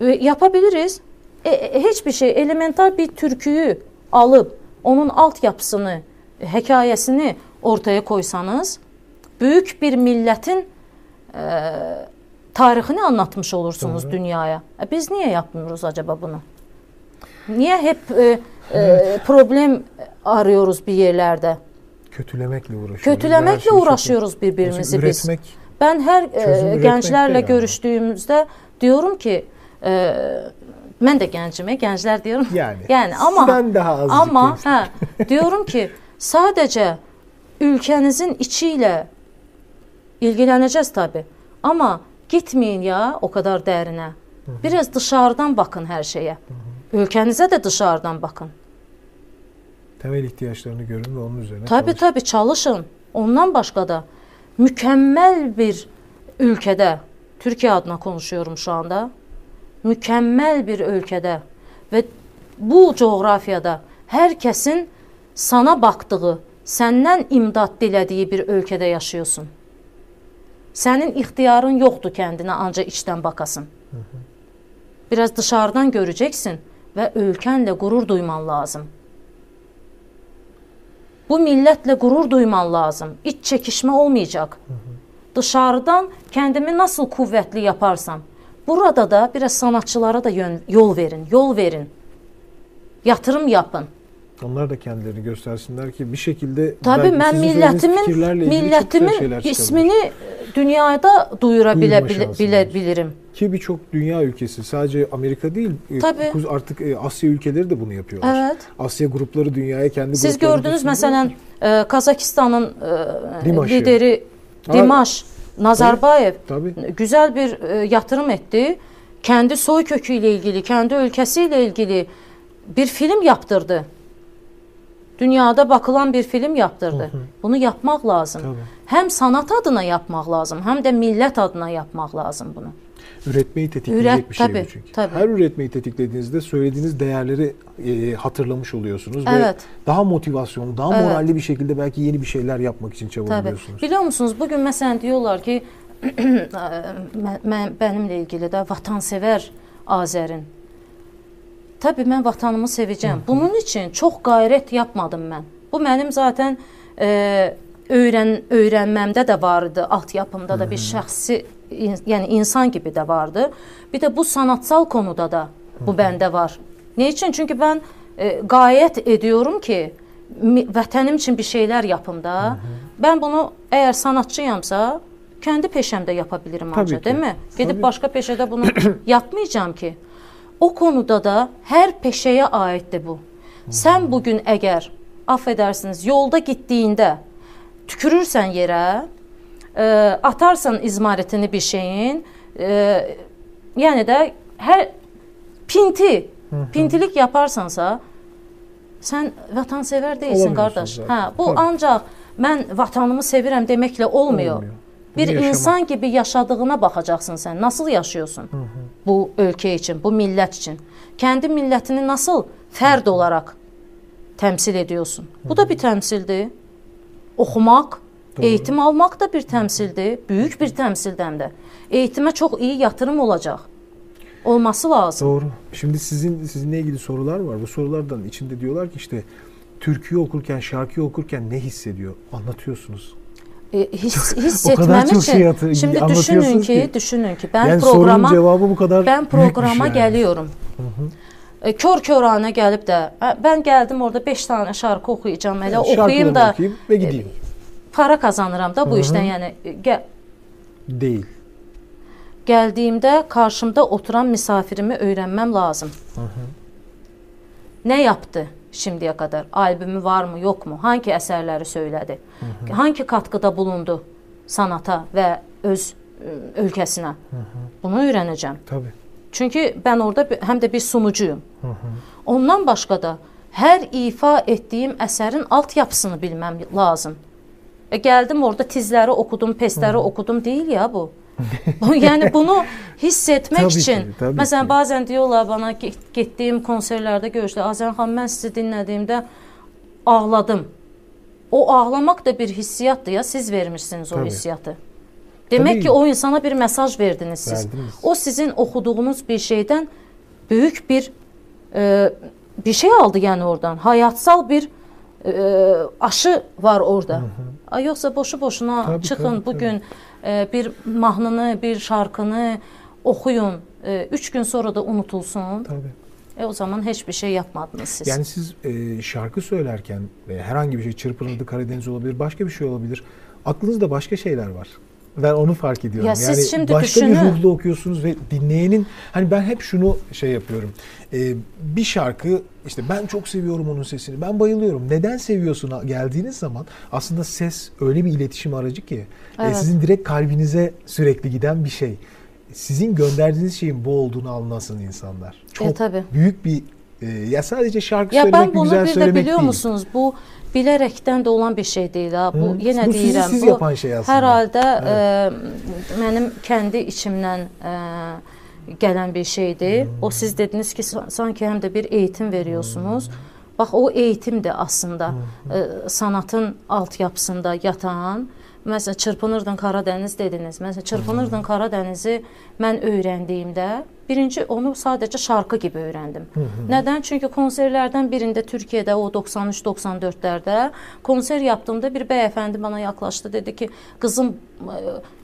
e, yapabiliriz. E, e, hiçbir şey elemental bir türküyü alıp onun altyapısını, e, hekayesini ortaya koysanız büyük bir milletin e, tarihini anlatmış olursunuz Doğru. dünyaya. E, biz niye yapmıyoruz acaba bunu? Niye hep e, e, problem arıyoruz bir yerlerde? Kötülemekle uğraşıyoruz. Kötülemekle Her şeyi çok- uğraşıyoruz birbirimizi biz. Ben her e, gençlerle görüştüğümüzde diyorum ki e, ben de gencime, gençler diyorum. yani. <laughs> Yani ama Sizden daha azıcık ama hə, diyorum ki sadece ülkenizin içiyle ilgileneceğiz tabi. Ama Gitməyin ya o kadar dərinə. Biraz dışarıdan bakın hər şeyə. Ölkənizə də dışarıdan bakın. Temel ihtiyaçlarını görün ve onun üzerine Tabii çalışın. tabii çalışın. Ondan başqa da mükəmməl bir ölkədə, Türkiyə adına konuşuyorum şu anda. Mükəmməl bir ölkədə və bu coğrafiyada hər kəsin sana baxdığı, səndən imdad dilədiyi bir ölkədə yaşıyorsun. Sənin ixtiyarın yoxdur kəndinə ancaq içdən bakasın. Biraz dışarıdan göreceksin və ölkənlə qürur duyman lazım. Bu millətlə qürur duyman lazım. İç çəkişmə olmayacaq. Dışarıdan kəndimi nasıl kuvvetli yaparsam, burada da biraz sanatçılara da yön, yol verin, yol verin. Yatırım yapın. Onlar da kendilerini göstersinler ki bir şekilde Tabii millətimin şeyler çıkabilir. ismini dünyada duyura Duyurma bilə, bilə, şansınız bilə var. bilirim. Ki birçok dünya ülkesi sadece Amerika değil e, Tabii. artık e, Asya ülkeleri de bunu yapıyorlar. Evet. Asya grupları dünyaya kendi Siz gördünüz məsələn e, Kazakistanın e, Dimaşı. lideri Dimaş Nazarbayev Tabii. güzel bir e, yatırım etti. Kendi soy köküyle ilgili, kendi ülkesiyle ilgili bir film yaptırdı. Dünyada bakılan bir film yaptırdı. Bunu yapmaq lazım. Tabii. Hem sanat adına yapmaq lazım, hem de millet adına yapmaq lazım bunu. Üretmeyi tetikleyecek Üret- bir şey tabii, bu çünkü. tabii. Her üretmeyi tetiklediğinizde söylediğiniz değerleri e, hatırlamış oluyorsunuz ve Evet. daha motivasyonlu, daha Evet. moralli bir şekilde belki yeni bir şeyler yapmak için çabalıyorsunuz. Biliyor musunuz bugün mesela diyorlar ki <clears throat> mən, mən benimle ilgili də vatansevər Azərin. Tabii mən vatanımı sevəcəm. Bunun için çox qayrət yapmadım mən. Bu mənim zaten e, öyrən öyrənməmdə də vardı, altyapımda da bir şəxsi in, yəni insan gibi də vardı. Bir də bu sanatsal konuda da bu bəndə var. Ne için? Çünkü ben e, gayet ediyorum ki vətənim için bir şeyler yapım da. Ben bunu eğer sanatçıyamsa kendi peşemde yapabilirim Tabii ancaq, ki. değil mi? Gedib Tabii. başka peşede bunu <coughs> yapmayacağım ki. O konuda da hər peşəyə aiddir bu. Sən bu gün əgər affedersiniz yolda gittiğinde tükürürsən yerə, e, atarsan izmaretini bir şeyin, e, yəni də hər pinti, pintilik yaparsansa sən vətənsevər deyilsin qardaş. Hə, bu ancaq mən vətənimi sevirəm deməklə olmuyor. Olmuyor. Bir Bunu yaşamak. insan gibi yaşadığına baxacaqsan sən. Nasıl yaşıyorsun? Bu ölkə üçün, bu millət üçün. Kendi millətini nasıl fərd olaraq təmsil ediyorsun? Bu da bir təmsildir. Oxumaq, eğitim almaq da bir təmsildir. Böyük bir təmsildən də. Eğitimə çox iyi yatırım olacaq. Olması lazım. Doğru. Şimdi sizin sizinle ilgili sorular var. Bu sorulardan içinde diyorlar ki işte türküyü okurken, şarkıyı okurken ne hissediyor? Anlatıyorsunuz. E, his, hiss O kadar etmem çok için. şey hatır- Şimdi düşünün ki, ki. düşünün ki ben yani programa cevabı bu kadar Ben programa yani. geliyorum. E, kör körane gelip de "Ha, ben geldim orada 5 tane şarkı okuyacağım. Hele Evet, okuyayım da okuyayım ve gideyim. para kazanıram da bu işten yani. E, Gel, Değil. Geldiğimde karşımda oturan misafirimi öğrenmem lazım. Ne yaptı şimdiye kadar? Albümü var mı, yok mu? Hangi eserleri söyledi? Hangi katkıda bulundu sanata ve öz e, ülkesine? Bunu öğreneceğim. Tabii. Çünkü ben orada hem de bir sunucuyum. Ondan başqa da hər ifa etdiyim əsərin altyapısını bilməm lazım. E, gəldim orada tizləri oxudum, pesləri oxudum deyil ya bu. Bu <laughs> yəni bunu hiss etmək Tabii ki, üçün. tabii Məsələn, ki. bəzən deyirlər bana get- getdiyim konserlərdə görüşdə Azər xanım mən sizi dinlədiyimdə ağladım. O ağlamaq da bir hissiyatdır ya, siz vermişsiniz o Tabii. hissiyatı. Demək Tabii. ki, o insana bir mesaj verdiniz siz. Verdiniz. O sizin oxuduğunuz bir şeydən böyük bir e, bir şey aldı yəni oradan. Hayatsal bir e, aşı var orada. Ay yoxsa boşu boşuna Tabii, çıxın tabii, bu gün e, bir mahnını, bir şarkını oxuyun. 3 gün sonra da unutulsun. Tabii. E o zaman heç bir şey yapmadınız siz. Yani siz e, şarkı söylerken e, herhangi bir şey Çırpınırdı Karadeniz olabilir, başka bir şey olabilir. Aklınızda başka şeyler var. Ben onu fark ediyorum. Ya siz yani şimdi başka bir düşünün. ruhla okuyorsunuz ve dinleyenin hani ben hep şunu şey yapıyorum. E, bir şarkı işte ben çok seviyorum onun sesini. Ben bayılıyorum. Neden seviyorsun geldiğiniz zaman aslında ses öyle bir iletişim aracı ki e, Evet. sizin direkt kalbinize sürekli giden bir şey. sizin gönderdiğiniz şeyin bu olduğunu anlasın insanlar. Çok E, tabii. büyük bir e, ya sadece şarkı Ya söylemek ben ve bunu güzel bir de söylemek biliyor değil. musunuz? Bu bilərekdən də olan bir şey deyil ha. Bu Hı. yenə Bu deyirəm. siz bu yapan şey aslında. Hər halda e, mənim kəndi içimdən e, gələn bir şeydir. O siz dediniz ki sa- sanki həm də bir eğitim veriyorsunuz. Bax o eğitimdir aslında. E, sanatın altyapısında yatan Məsələn, çırpınırdın Karadəniz dediniz. Məsələn, çırpınırdın Karadənizi mən öyrəndiyimdə birinci onu sadəcə şarkı kimi öyrəndim. Nədən? Çünki konserlərdən birində Türkiyədə o 93-94-lərdə konser yaptığımda bir bəyəfəndi bana yaxınlaşdı, dedi ki, qızım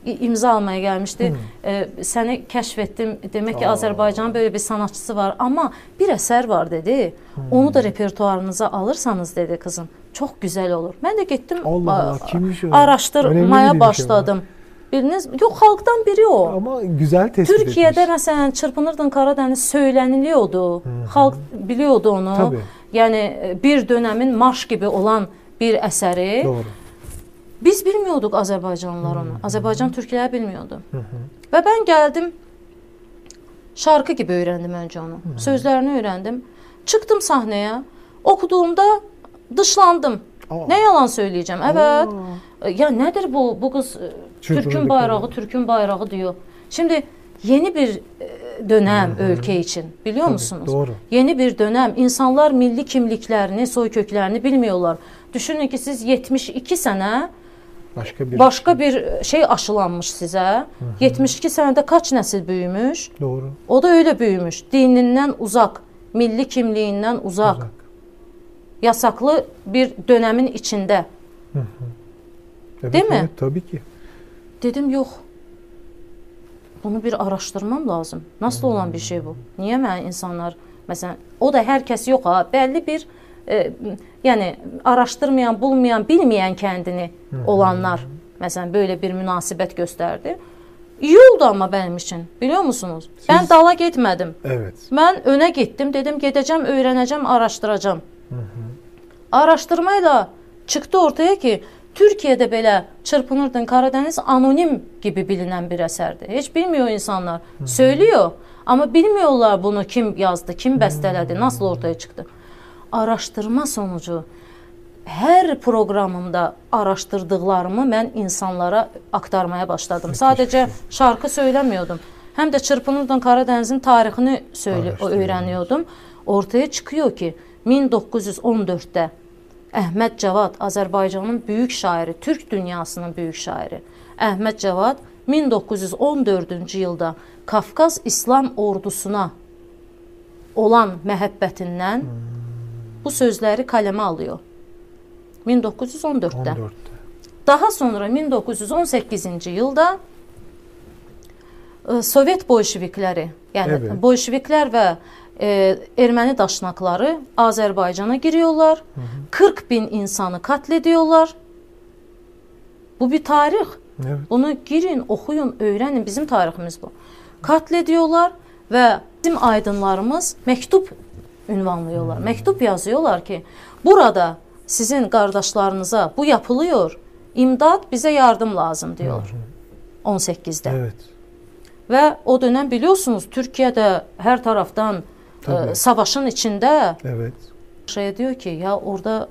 e, imza almaya gəlmişdi. E, səni kəşf etdim. Demək ki. Azərbaycanın böyle bir sanatçısı var, amma bir əsər var dedi. Onu da repertuarınıza alırsanız dedi qızım. Çox gözəl olur. Mən də getdim Allah a- Allah kimmiş o? Önemli araşdırmaya bir şey başladım. Biriniz yox xalqdan biri o. Ama güzel tespit Türkiyədə etmiş. məsələn çırpınırdın Karadəniz söyləniliyordu. Xalq biliyordu onu. Tabii. Yəni e, bir dönemin marş gibi olan bir əsəri Doğru. biz bilmiyorduk Azərbaycanlılar onu. Azərbaycan türkləri bilmiyordu. Və mən gəldim şarkı gibi öyrəndim öncə onu. Sözlərini öyrəndim. Çıxdım sahnəyə. Oxuduğumda dışlandım. Aa. Nə yalan söyləyəcəm? Evet. Aa. Ya nedir bu bu kız e, Çırpınırdı Türk'ün bayrağı, kadın. Türk'ün bayrağı diyor. Şimdi yeni bir e, dönem ülke için biliyor musunuz? doğru. Yeni bir dönem. İnsanlar milli kimliklerini, soy köklerini bilmiyorlar. Düşünün ki siz 72 sene Başka bir başka bir şey aşılanmış size. 72 senede kaç nesil büyümüş? doğru. O da öyle büyümüş. Dininden uzak, milli kimliğinden uzak, Uzak. Yasaklı bir dönemin içinde. Evet, Değil mi? Evet, tabii ki. Dedim yok. Bunu bir araştırmam lazım. Nasıl olan bir şey bu? Niye mən insanlar mesela o da herkes yok ha. Belli bir e, yani araştırmayan, bulmayan, bilmeyen kendini olanlar mesela böyle bir münasebet gösterdi. İyi oldu ama benim için. Biliyor musunuz? Ben Siz- dala gitmedim. Evet. Ben öne gittim. Dedim gedeceğim, öğreneceğim, araştıracağım. Araştırmayla çıktı ortaya ki Türkiye'de belə çırpınırdın Karadeniz anonim gibi bilinen bir eserdi. Hiç bilmiyor insanlar. Söylüyor ama bilmiyorlar bunu kim yazdı, kim besteledi, nasıl ortaya çıktı. Araştırma sonucu hər proqramımda araşdırdıqlarımı mən insanlara aktarmaya başladım. Sadəcə şarkı söyləmiyordum. Həm də çırpınırdım Karadənizin tarixini söylə öyrəniyordum. Ortaya çıxıyor ki, 1914-də Əhməd Cavad Azərbaycanın böyük şairi, Türk dünyasının böyük şairi Əhməd Cavad 1914-cü ildə Qafqaz İslam ordusuna olan məhəbbətindən bu sözləri kaləmə alıyor. 1914-də. 14'te. Daha sonra 1918-ci ildə e, Sovet bolşevikləri, yəni Evet. bolşeviklər və e, erməni daşnaqları Azərbaycana giriyorlar. 40 bin insanı katl ediyorlar. Bu bir tarix. Evet. Bunu girin, oxuyun, öyrənin. Bizim tariximiz bu. Katl ediyorlar və bizim aydınlarımız məktub ünvanlıyorlar. Məktub yazıyorlar ki, burada sizin qardaşlarınıza bu yapılıyor. İmdad bizə yardım lazım diyor. 18'de. Evet. Və o dönem biliyorsunuz Türkiye'de her taraftan Tabii. e, savaşın içinde Evet. şey diyor ki ya orada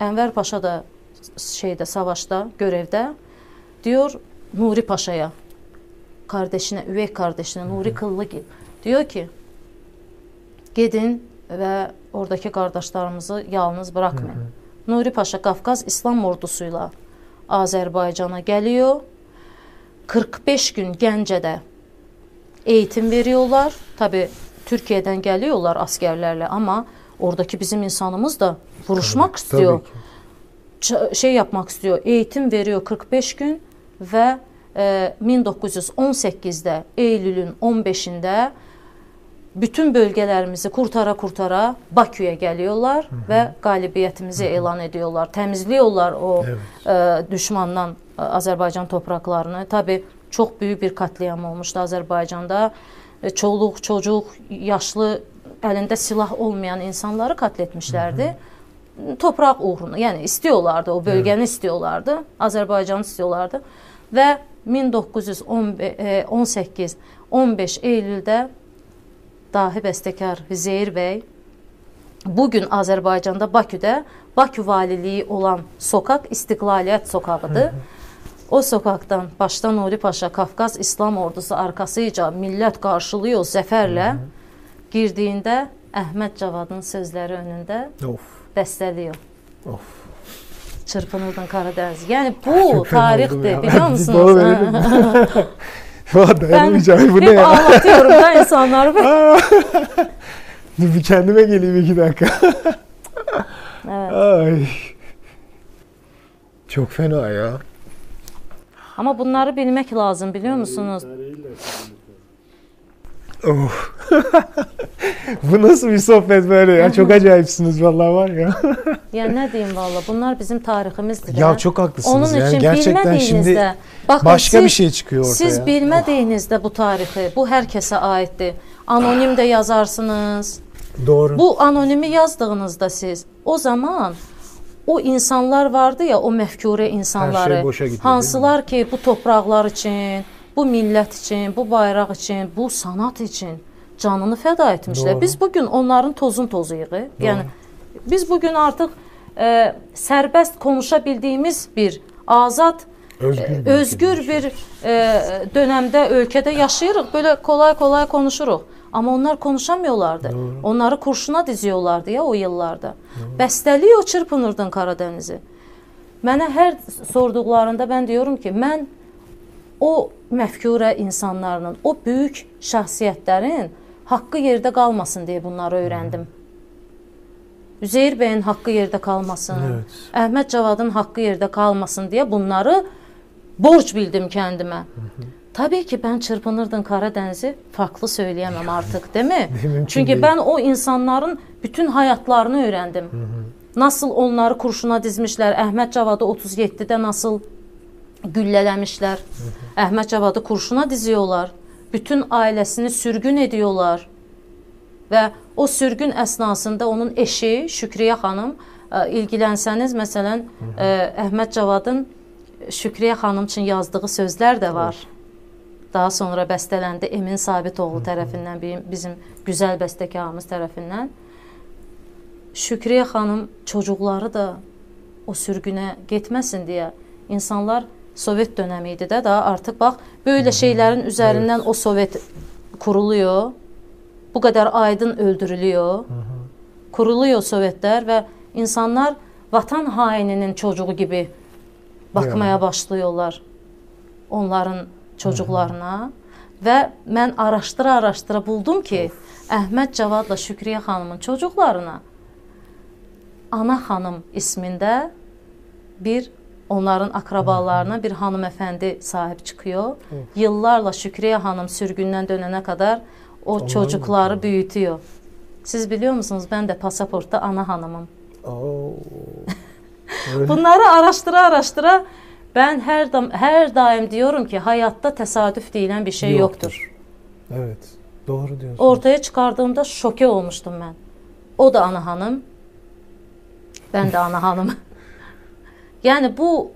Enver Paşa da şeyde savaşta görevde diyor Nuri Paşa'ya kardeşine üvey kardeşine Nuri Kıllıgil diyor ki gidin ve oradaki kardeşlerimizi yalnız bırakmayın. Nuri Paşa Qafqaz İslam ordusuyla Azərbaycana gəliyor. 45 gün Gəncədə eğitim veriyorlar. Tabi Türkiye'den geliyorlar askerlerle ama oradaki bizim insanımız da vuruşmak istiyor. Tabii ki. Ç- şey yapmak istiyor. Eğitim veriyor 45 gün ve e, 1918'de Eylül'ün 15'inde bütün bölgelerimizi kurtara kurtara Bakü'ye geliyorlar ve galibiyetimizi elan ediyorlar. Temizliyorlar o Evet. e, düşmandan e, Azərbaycan topraklarını. Tabi çok büyük bir katliam olmuştu Azərbaycanda. E, çoluq, çocuq, yaşlı, əlində silah olmayan insanları katletmişlerdi. Toprak uğruna, yəni istiyorlardı, o bölgəni istiyorlardı, Azərbaycanı istiyorlardı və 1918 15 Eylüldə dahi bəstəkar Zeyir bəy bu gün Azərbaycanda Bakıda Bakı valiliyi olan sokaq İstiqlaliyyət sokağıdır. O sokaqdan başdan Nuri Paşa Qafqaz İslam ordusu arxasıca millət qarşılıyor zəfərlə. Girdiyində Əhməd Cavadın sözləri önündə Of. bəstəliyor. Of. Çırpınırdın Karadeniz. Yəni bu tarixdir, biliyor <laughs> musunuz? <laughs> Valla dayanamayacağım. Bu ne ya? anlatıyorum da insanları. <laughs> Dur bir kendime geleyim iki dakika. evet. Ay. Çok fena ya. Amma bunları bilmək lazım, biliyor musunuz? Oh. <laughs> Bu nasıl bir sohbet böyle ya? Çok acayipsiniz vallahi var ya. <laughs> Yəni nə deyim valla, bunlar bizim tariximizdir. Ya də. çok haklısınız. Onun yani üçün gerçekten şimdi baxın, başka siz, bir şey çıkıyor ortaya. Siz bilmədiyinizdə bu tarixi, bu hər kəsə aiddir. Anonim də <sighs> yazarsınız. Doğru. Bu anonimi yazdığınızda siz o zaman o insanlar vardı ya, o məfkure insanları, şey hansılar ki bu torpaqlar üçün, bu millət üçün, bu bayraq üçün, bu sanat üçün canını fəda etmişlər. Doğru. Biz bu gün onların tozun tozuyuq. Yəni biz bu gün artıq e, sərbəst konuşa bildiyimiz bir azad Özgür bir özgür bir e, dönemdə ölkədə yaşayırıq. Belə kolay-kolay konuşuruq. Amma onlar konuşamıyorlardı. Onları kurşuna diziyorlardı ya o yıllarda. Bəstəliyor çırpınırdın Karadenizi. Mənə hər sorduqlarında mən diyorum ki, mən o məfkure insanların, o böyük şəxsiyyətlərin haqqı yerdə qalmasın deyə bunları öyrəndim. Üzeyir bəyin haqqı yerdə qalmasın. Evet. Əhməd Cavadın haqqı yerdə qalmasın deyə bunları borc bildim kəndimə. Tabii ki ben çırpınırdın Karadeniz'i farklı söyleyemem artık değil mi? <laughs> Mümkün Çünkü değil. ben o insanların bütün hayatlarını öğrendim. Nasıl onları kurşuna dizmişler. Əhməd Cavadı 37'de nasıl güllələmişlər. Əhməd Cavadı kurşuna diziyorlar. Bütün ailesini sürgün ediyorlar. Və o sürgün əsnasında onun eşi Şükriyə xanım ə, ilgilənsəniz məsələn ə, Əhməd Cavadın Şükriyə xanım üçün yazdığı sözlər də var. Daha sonra bəstələndi Emin Sabitoğlu tərəfindən, bi- bizim gözəl bəstəkarımız tərəfindən. Şükriyə xanım çocuqları da o sürgünə getməsin deyə insanlar Sovet dönəmi idi də daha artıq bax böyle şeylərin üzərindən o Sovet kuruluyor. Bu qədər aydın öldürülüyor. Kuruluyor Sovetlər və insanlar vatan haininin çocuğu gibi bakmaya başlıyorlar onların çocuklarına və mən araşdıra-araşdıra buldum ki, Əhməd Cavadla Şükriyə xanımın çocuklarına Ana xanım ismində bir onların akrabalarına bir hanımefendi sahib çıxıyor. Yıllarla Şükriyə xanım sürgündən dönənə qədər o çocukları büyütüyor. Siz biliyor musunuz? Ben de pasaportta ana. <laughs> Öyle. Bunları araştıra-araştıra ben her dam her daim diyorum ki hayatta tesadüf deyilən bir şey yoktur. Evet. Doğru diyorsun. Ortaya çıkardığımda şoke olmuştum ben. O da ana hanım. Ben de ana hanım. <laughs> yani bu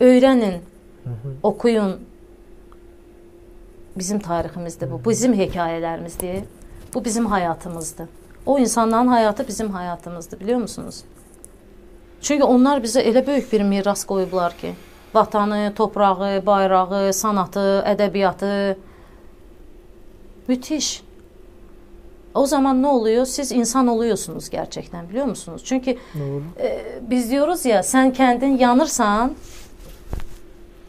öğrenin, okuyun. Bizim tariximizdir bu. Bu bizim hekayələrimizdir. Bu bizim hayatımızdır. O insanların hayatı bizim hayatımızdır, biliyor musunuz? Çünki onlar bizə elə böyük bir miras qoyublar ki, vatanı, torpağı, bayrağı, sanatı, ədəbiyyatı müthiş. O zaman ne oluyor? Siz insan oluyorsunuz gerçekten biliyor musunuz? Çünkü Doğru. e, biz diyoruz ya sen kendin yanırsan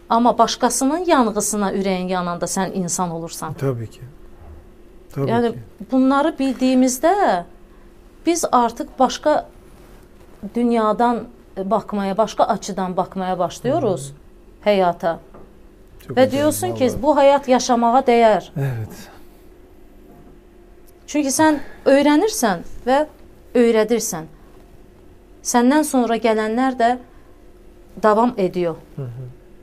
ama başkasının yanğısına üreğin yananda sen insan olursan. Tabii ki. Tabii Yani ki. bunları bildiğimizde biz artık başka dünyadan bakmaya, başka açıdan bakmaya başlıyoruz hayata. Çok güzel, diyorsun ki vallahi. bu hayat yaşamağa değer. Evet. Çünki sən öyrənirsən və öyrədirsən. Səndən sonra gələnlər də davam ediyor.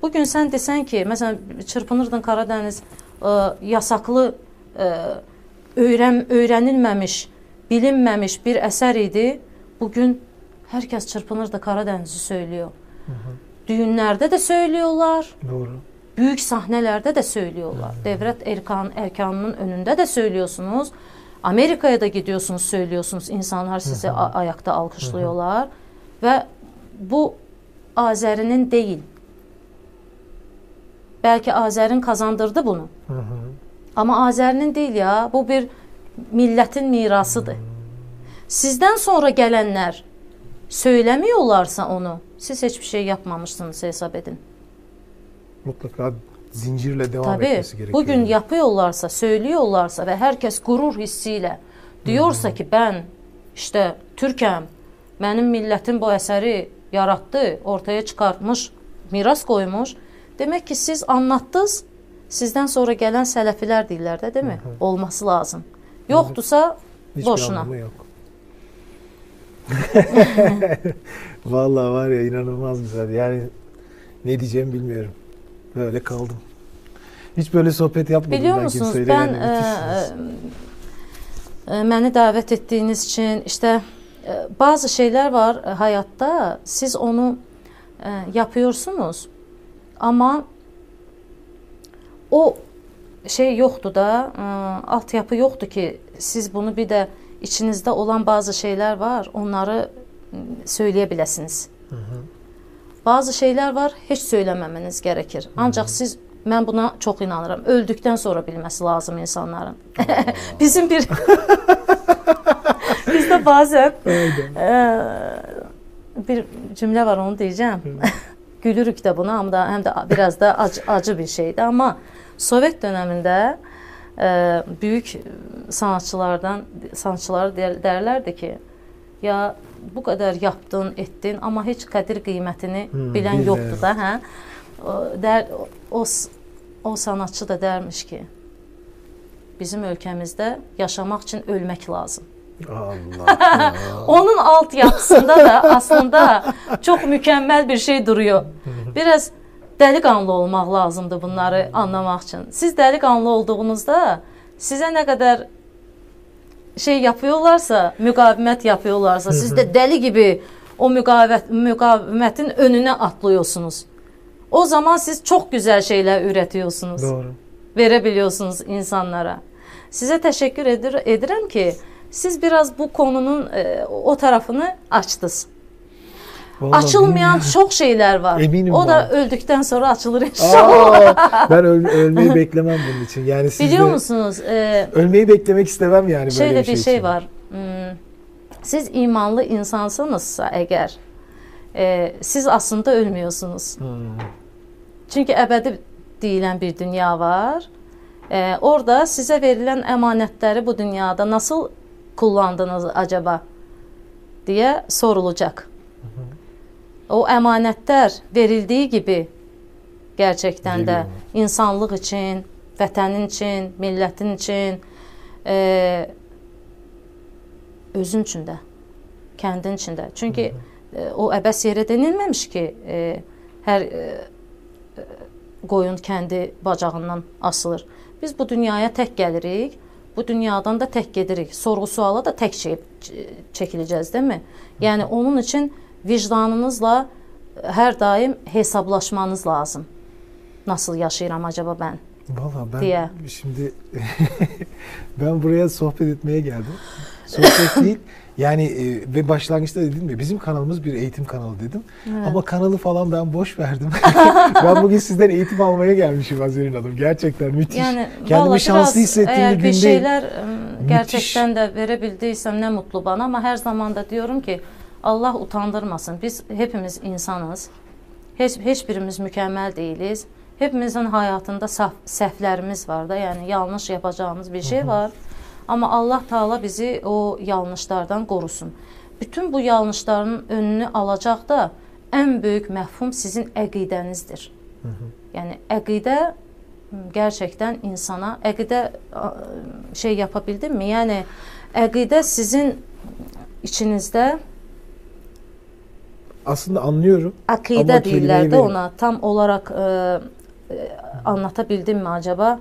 Bu gün sən desən ki, məsələn, çırpınırdın Karadəniz ə, yasaqlı ə, öyrən öyrənilməmiş, bilinməmiş bir əsər idi. Bu gün hər kəs çırpınırdı Karadənizi söylüyor. Düyünlərdə də söylüyorlar. Doğru. Büyük sahnelerde de söylüyorlar. Devlet erkan, erkanının önünde de söylüyorsunuz. Amerika'ya da gidiyorsunuz söylüyorsunuz. İnsanlar sizi ayakta alkışlıyorlar. Ve bu Azerinin değil. Belki Azer'in kazandırdı bunu. Hı hı. Ama Azer'in değil ya. Bu bir milletin mirasıdır. Sizden sonra gelenler söylemiyorlarsa onu siz hiçbir şey yapmamışsınız hesap edin. Mutlaka zincirle devam Tabii, etmesi gerekiyor. Bugün yapıyorlarsa, söylüyorlarsa ve herkes gurur hissiyle diyorsa Hı-hı. ki ben işte Türkəm, benim milletim bu eseri yarattı, ortaya çıkartmış, miras koymuş. Demek ki siz anlattınız, sizden sonra gelen sələfilər deyirlər də, değil mi? Hı-hı. Olması lazım. Yoktusa Hiçbir boşuna. yok. <laughs> Vallahi var ya inanılmaz güzel. Yani ne diyeceğimi bilmiyorum. Böyle kaldım. Hiç böyle sohbet yapmadım Biliyor ben musunuz kimseyle. ben yani, e, e, məni davet ettiğiniz için işte e, bazı şeyler var e, hayatta siz onu e, yapıyorsunuz ama o şey yoktu da e, altyapı yoktu ki siz bunu bir de içinizde olan bazı şeyler var onları söyleyebilirsiniz. Hı hı. Bazı şeyler var heç söyləməməniz gerekir. Ancaq siz mən buna çox inanıram. Öldükdən sonra bilməsi lazım insanların. <laughs> Bizim bir <laughs> bizdə bəzən e, bir cümlə var onu deyəcəm. <laughs> Gülürük də buna, amma da həm də biraz da acı, acı bir şeydir. Amma Sovet dövründə böyük sanatçılardan sanatçılar derlərdi ki, ya bu qədər yapdın, etdin, amma heç qədir qiymətini hmm, bilən bilmir. yoxdur da, hə? O, der, o o sanatçı da dərmiş ki, bizim ölkəmizdə yaşamaq üçün ölmək lazım. Allah. <laughs> Onun alt yapısında da aslında <laughs> çox mükəmməl bir şey duruyor. Biraz dəliqanlı olmaq lazımdır bunları anlamaq üçün. Siz dəliqanlı olduğunuzda sizə nə qədər şey yapıyorlarsa, müqavimət yapıyorlarsa, siz də dəli gibi o müqavimət, müqavimətin önünə atlıyorsunuz. O zaman siz çok güzel şeyler üretiyorsunuz. Doğru. Verebiliyorsunuz insanlara. Size teşekkür edir, ederim ki siz biraz bu konunun e, o tarafını açtınız. Vallahi Açılmayan bilmiyorum. çok şeyler var. Eminim o var. da öldükten sonra açılır <laughs> inşallah. Aa, ben öl, ölmeyi <laughs> beklemem bunun için. Yani siz Biliyor musunuz? E, ölmeyi beklemek istemem yani böyle şöyle bir şey, bir şey için. var. Hmm, siz imanlı insansınızsa eğer e, siz aslında ölmüyorsunuz. Hmm. Çünki əbədi deyilən bir dünya var. E, orada sizə verilən əmanətləri bu dünyada nasıl kullandınız acaba deyə sorulacaq. O əmanətlər verildiyi gibi gerçəkdən də insanlıq üçün, vətənin üçün, millətin üçün, e, özün üçün də, kəndin üçün də. Çünki e, o əbəs yerə denilməmiş ki, e, hər e, qoyun kəndi bacağından asılır. Biz bu dünyaya tək gəlirik, bu dünyadan da tək gedirik. Sorğu-suala da tək şey çəkiləcəz, deyilmi? Yəni onun üçün vicdanınızla hər daim hesablaşmanız lazım. Nasıl yaşayıram acaba mən? Valla ben diye. şimdi <laughs> ben buraya sohbet etmeye geldim. Sohbet <laughs> değil. Yani e, ve başlangıçta dedim ya bizim kanalımız bir eğitim kanalı dedim. Evet. Ama kanalı falan ben boş verdim. <laughs> ben bugün sizden eğitim almaya gelmişim Azer'in Hanım. Gerçekten müthiş. Yani, Kendimi şanslı hissettiğim eğer bir günde. bir şeyler gerçekten müthiş. de verebildiysem ne mutlu bana ama her zaman da diyorum ki Allah utandırmasın. Biz hepimiz insanız. Heç, heç birimiz mükemmel değiliz. Hepimizin hayatında saf, səhvlərimiz var da, yəni yanlış yapacağımız bir şey var. Amma Allah Taala bizi o yanlışlardan qorusun. Bütün bu yanlışların önünü alacaq da ən böyük məhfum sizin əqidənizdir. Hı -hı. Yəni əqidə gerçekten insana əqidə şey yapabildimmi? Yəni əqidə sizin içinizdə aslında anlıyorum. Akide deyirlər də ona. Tam olarak e, e, anlatabildim mi acaba?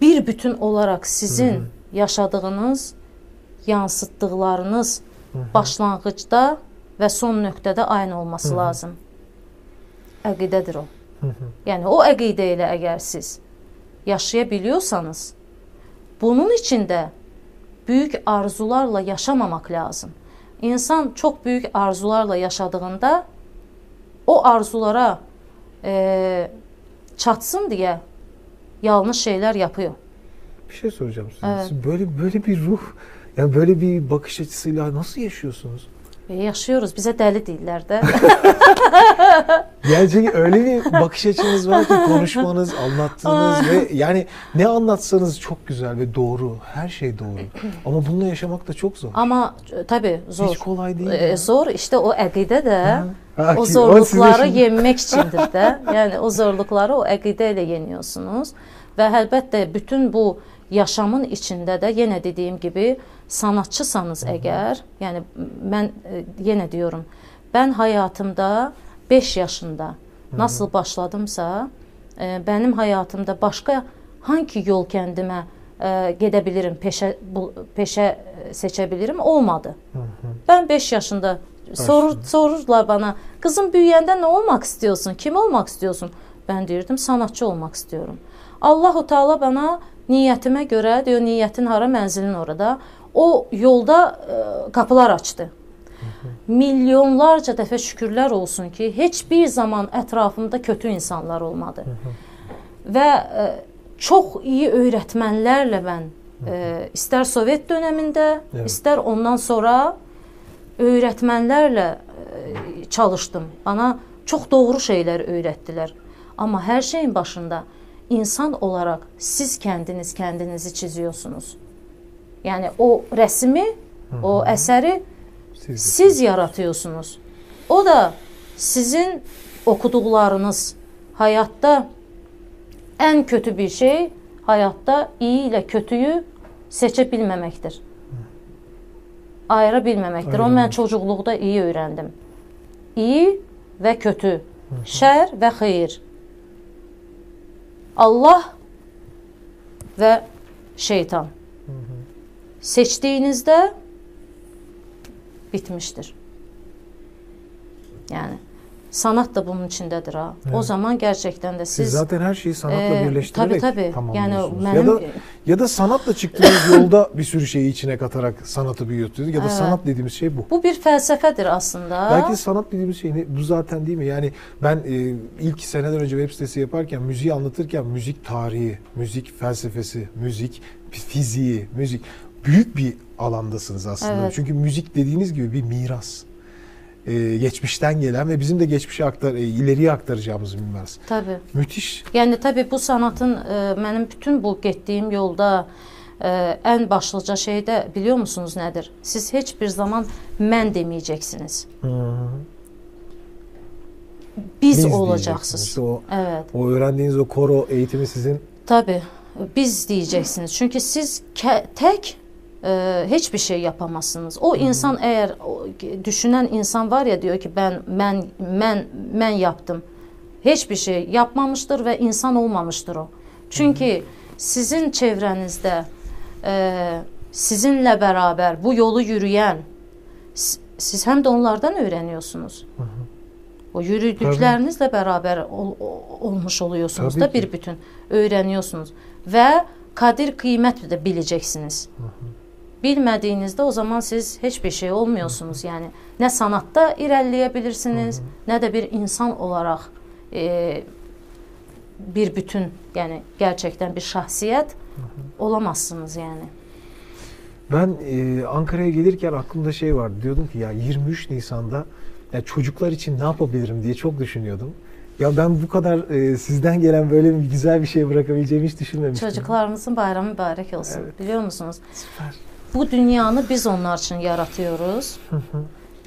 bir bütün olarak sizin Hı -hı. yaşadığınız, yansıtdıqlarınız Hı -hı. başlanğıcda və son nöqtədə aynı olması Hı -hı. lazım. Əqidədir o. Yəni o əqidə ilə əgər siz yaşaya biliyorsanız, bunun için də böyük arzularla yaşamamaq lazım. İnsan çox böyük arzularla yaşadığında o arzulara e, çatsın deyə yanlış şeyler yapıyor. Bir şey soracağım size. Evet. Siz böyle böyle bir ruh, yani böyle bir bakış açısıyla nasıl yaşıyorsunuz? E, yaşıyoruz. Bizə dəli deyirlər də. Gerçek <laughs> öyle bir bakış açınız var ki konuşmanız, anlattığınız ve yani ne anlatsanız çok güzel ve doğru. Her şey doğru. Ama bununla yaşamak da çok zor. Amma e, tabii zor. Hiç kolay değil. E, ya. zor. İşte o də Ha, o size şimdi- yenmək üçündür də. Yəni o zorluqları o əqidə ilə yeniyorsunuz və əlbəttə bütün bu yaşamın içində də yenə dediyim kimi sanatçısanız əgər, yəni mən e, yenə diyorum, mən həyatımda 5 yaşında nasıl başladımsa, e, mənim həyatımda başqa hangi yol kəndimə e, gedə bilirəm, peşə bu peşə seçə bilirəm olmadı. Ben 5 yaşında sorur, sorurlar bana kızım büyüyende ne olmak istiyorsun? Kim olmak istiyorsun? Ben diyordum sanatçı olmak istiyorum. Allahu Teala bana niyetime göre diyor niyetin hara menzilin orada. O yolda e, kapılar açtı. Milyonlarca dəfə şükürlər olsun ki, heç bir zaman ətrafımda kötü insanlar olmadı. Və e, çox iyi öyrətmənlərlə mən e, istər Sovet dövründə, Evet. istər ondan sonra öyrətmənlərlə e, çalışdım. Bana çox doğru şeylər öyrətdilər. Amma hər şeyin başında insan olaraq siz kəndiniz kəndinizi çiziyorsunuz. Yəni o rəsmi, o əsəri Siz, siz yaratıyorsunuz. O da sizin okuduqlarınız hayatta en kötü bir şey hayatta iyi ile kötüyü seçe bilmemektir. Ayıra bilmemektir. Onu mən çocukluqda iyi öyrəndim. İyi və kötü, şər və xeyir. Allah və şeytan. Seçdiyinizdə bitmiştir. Yani sanat da bunun içindedir ha. O zaman gerçekten de Siz siz, zaten her şeyi sanatla e, birleştirerek tabii, tabii. tamamlıyorsunuz. Yani ya da benim- ya da sanatla çıktığınız yolda bir sürü şeyi içine katarak sanatı büyütüyorsunuz. Ya da Evet. sanat dediğimiz şey bu. bu bir felsefedir aslında. Belki sanat dediğimiz şey ne? Bu zaten değil mi? Yani ben e, ilk seneden önce web sitesi yaparken, müziği anlatırken müzik tarihi, müzik felsefesi, müzik fiziği, müzik büyük bir alandasınız aslında. Evet. Çünkü müzik dediğiniz gibi bir miras. E, geçmişten gelen ve bizim de geçmişe aktar, e, ileriye aktaracağımız bir miras. Tabii. Müthiş. Yani tabii bu sanatın e, benim bütün bu getdiyim yolda e, en başlıca şey de biliyor musunuz nedir? Siz hiçbir zaman mən demeyeceksiniz. Biz, Biz olacaksınız. İşte o, Evet. o öğrendiğiniz o koro eğitimi sizin Tabii. Biz diyeceksiniz. Çünkü siz tek e, hiçbir şey yapamazsınız. O insan eğer o, düşünen insan var ya diyor ki ben ben ben ben yaptım. Hiçbir şey yapmamıştır ve insan olmamıştır o. Çünkü sizin çevrenizde e, sizinle beraber bu yolu yürüyen siz hem de onlardan öğreniyorsunuz. O yürüdüklerinizle beraber ol- olmuş oluyorsunuz Tabii da ki. bir bütün. Öğreniyorsunuz ve kadir kıymet de bileceksiniz. Bilmediğinizde o zaman siz hiçbir şey olmuyorsunuz. Yani ne sanatta ilerleyebilirsiniz ne de bir insan olarak e, bir bütün yani gerçekten bir şahsiyet olamazsınız yani. Ben e, Ankara'ya gelirken aklımda şey vardı. Diyordum ki ya 23 Nisan'da ya çocuklar için ne yapabilirim diye çok düşünüyordum. Ya ben bu kadar e, sizden gelen böyle bir güzel bir şey bırakabileceğimi hiç düşünmemiştim. Çocuklarımızın bayramı mübarek olsun. Evet. Biliyor musunuz? Süper. Bu dünyanı biz onlar için yaratıyoruz.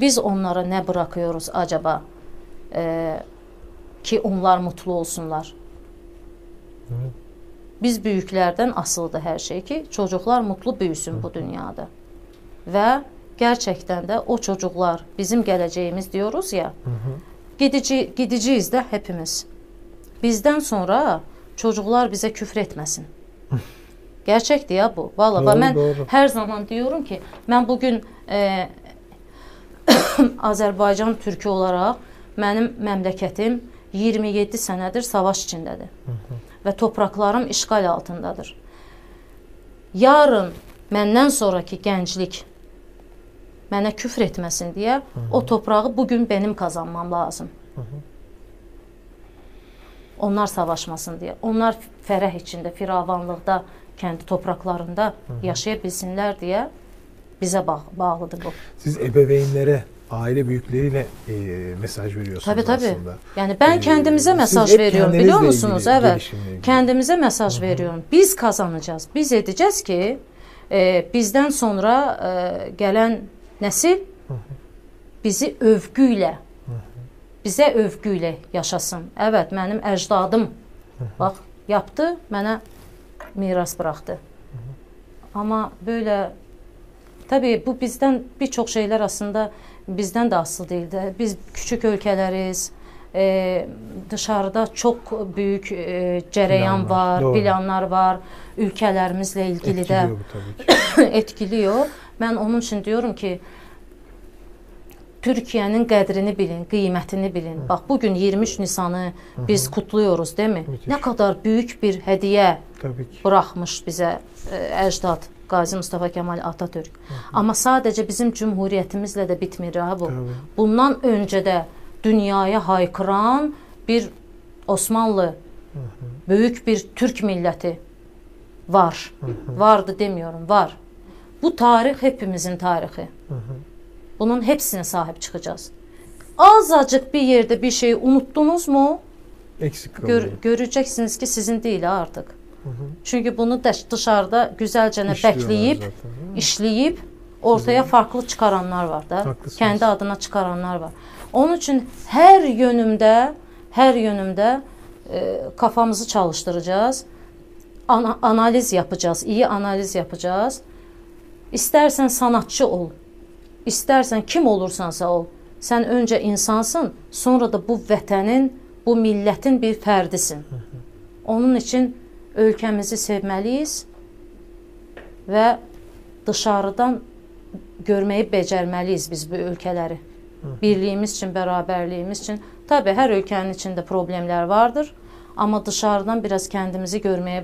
Biz onlara ne bırakıyoruz acaba? Ee, ki onlar mutlu olsunlar. Evet. Biz büyüklerden asılıdır her şey ki çocuklar mutlu büyüsün bu dünyada. Ve gerçekten de o çocuklar bizim geleceğimiz diyoruz ya. Gidici gideceğiz de hepimiz. Bizden sonra çocuklar bize küfür etmesin. <laughs> Gerçekti ya bu. Vallahi Doğru, ben doğru. her zaman diyorum ki ben bugün e, <coughs> Azərbaycan türkü olaraq mənim məmləkətim 27 sənədir savaş içindədir. Və torpaqlarım işğal altındadır. Yarın məndən sonraki gənclik mənə küfr etməsin deyə o torpağı bu gün benim kazanmam lazım. Onlar savaşmasın deyə. Onlar fərəh içində, firavanlıqda, kəndi torpaqlarında yaşaya bilsinlər deyə bizə bağ bağlıdır bu. Siz ebeveynlere, aile büyükleriyle e, mesaj veriyorsunuz Tabii tabii. aslında. Yani ben Ee, kendimize mesaj veriyorum biliyor musunuz? Evet. Kendimize mesaj veriyorum. Biz kazanacağız. Biz edeceğiz ki e, bizden sonra e, gelen nesil bizi övgüyle bizə övgüyle yaşasın. Evet, mənim əcdadım bax yaptı, mənə miras bıraktı. Ama böyle tabii bu bizden birçok şeyler aslında bizden de asıl değildi. Biz küçük ülkeleriz. Ee, dışarıda çok büyük e, cereyan Planlar, var, doğru. planlar var. Ülkelerimizle ilgili Etkiliyor bu tabii ki. <coughs> etkiliyor. Ben onun için diyorum ki Türkiye'nin qədrini bilin, qiymətini bilin. Bax bu gün 23 Nisanı biz kutluyoruz, değil mi? Müthiş. Ne kadar büyük bir hediye Tabii ki. buraxmış bizə e, əcdad Qazi Mustafa Kemal Atatürk. Amma sadəcə bizim cümhuriyyətimizlə də bitmir ha bu. Tabii. Bundan öncə də dünyaya haykıran bir Osmanlı böyük bir Türk milləti var. Vardı demiyorum, var. Bu tarix hepimizin tarixi. Bunun hepsine sahip çıkacağız. Azacık bir yerde bir şeyi unuttunuz mu? Eksik kalıyor. Gör, göreceksiniz ki sizin değil ha artık. Çünkü bunu da- dışarıda güzelce İşliyorlar bekleyip, zaten, işleyip ortaya farklı çıkaranlar var da. Haklısınız. Kendi adına çıkaranlar var. Onun için her yönümde, her yönümde e, kafamızı çalıştıracağız. Ana- analiz yapacağız, iyi analiz yapacağız. İstersen sanatçı ol, istersen kim olursansa ol. Sen önce insansın, sonra da bu vətənin, bu millətin bir fərdisin. Onun için ölkəmizi sevməliyiz və dışarıdan görməyi becərməliyiz biz bu ölkələri. Birliyimiz üçün, bərabərliyimiz üçün. Tabii hər ölkənin içində problemlər vardır, amma dışarıdan biraz kəndimizi görməyə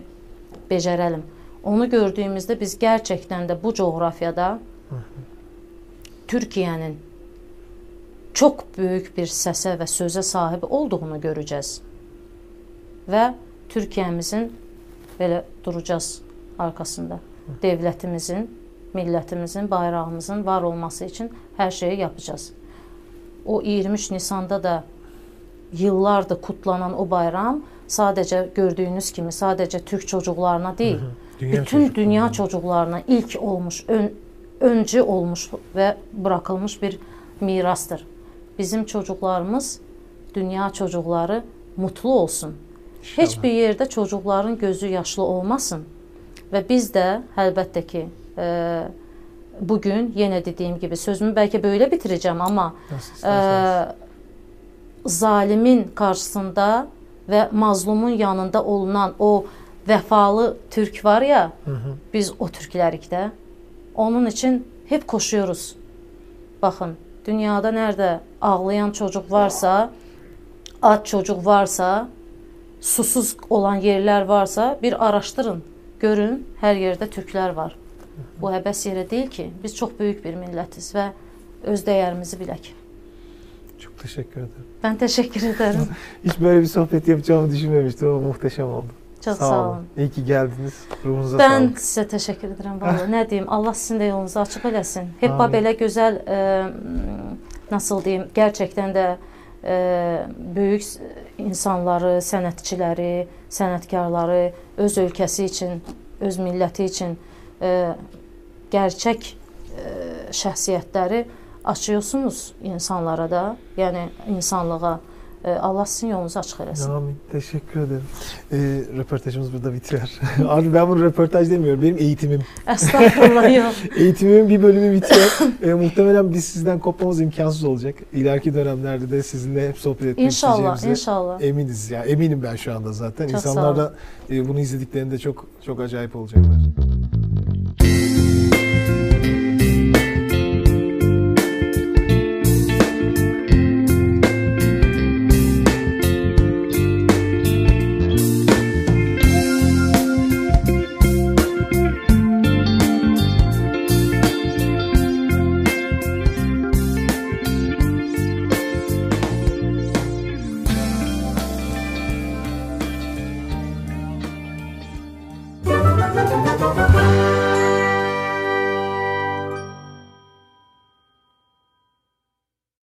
becərəlim. Onu gördüyümüzdə biz gerçekten de bu coğrafyada Türkiye'nin çok büyük bir səsə və sözə sahib olduğunu görəcəz. Və Türkiyəmizin belə duracağız arkasında. Devlətimizin, millətimizin, bayrağımızın var olması için hər şeyi yapacağız. O 23 Nisanda da yıllardır kutlanan o bayram sadəcə gördüyünüz kimi sadəcə Türk çocuklarına değil, Dünya bütün çocuklarına. dünya çocuklarına ilk olmuş, ön, öncü olmuş ve bırakılmış bir mirastır. Bizim çocuklarımız, dünya çocukları mutlu olsun. Hiçbir yerde çocukların gözü yaşlı olmasın. Ve biz de elbette ki e, bugün yine dediğim gibi sözümü belki böyle bitireceğim ama Nasıl e, zalimin karşısında ve mazlumun yanında olunan o vefalı Türk var ya, biz o Türklərik də. Onun için hep koşuyoruz. Bakın, dünyada nerede ağlayan çocuk varsa, aç çocuk varsa, susuz olan yerler varsa bir araştırın. Görün, her yerde Türkler var. Bu həbəs yerə deyil ki, biz çox böyük bir millətiz və öz dəyərimizi bilək. Çok teşekkür ederim. Ben teşekkür ederim. <laughs> Hiç böyle bir sohbet yapacağımı düşünmemiştim ama muhteşem oldu. Çok sağ olun. İyi ki geldiniz. Ruhunuza Ben sağlık. sizə təşəkkür edirəm vallahi. <laughs> Nə deyim, Allah sizin də yolunuzu açıq eləsin. Hep belə gözəl e, nasıl deyim, gerçəkdən də e, böyük insanları, sənətçiləri, sənətkarları öz ölkəsi üçün, öz milləti üçün e, gerçək e, şəxsiyyətləri açıyorsunuz insanlara da, yəni insanlığa. E, Allah sizin yolunuzu açıq eləsin. Amin. Teşekkür ederim. Ee, röportajımız burada bitiyor. <laughs> Abi ben bunu röportaj demiyorum. Benim eğitimim. Estağfurullah yok. <laughs> Eğitimimin bir bölümü bitiyor. Ee, muhtemelen biz sizden kopmamız imkansız olacak. İleriki dönemlerde de sizinle hep sohbet etmek İnşallah, inşallah. eminiz. Yani eminim ben şu anda zaten. Çok İnsanlar da e, bunu izlediklerinde çok çok acayip olacaklar.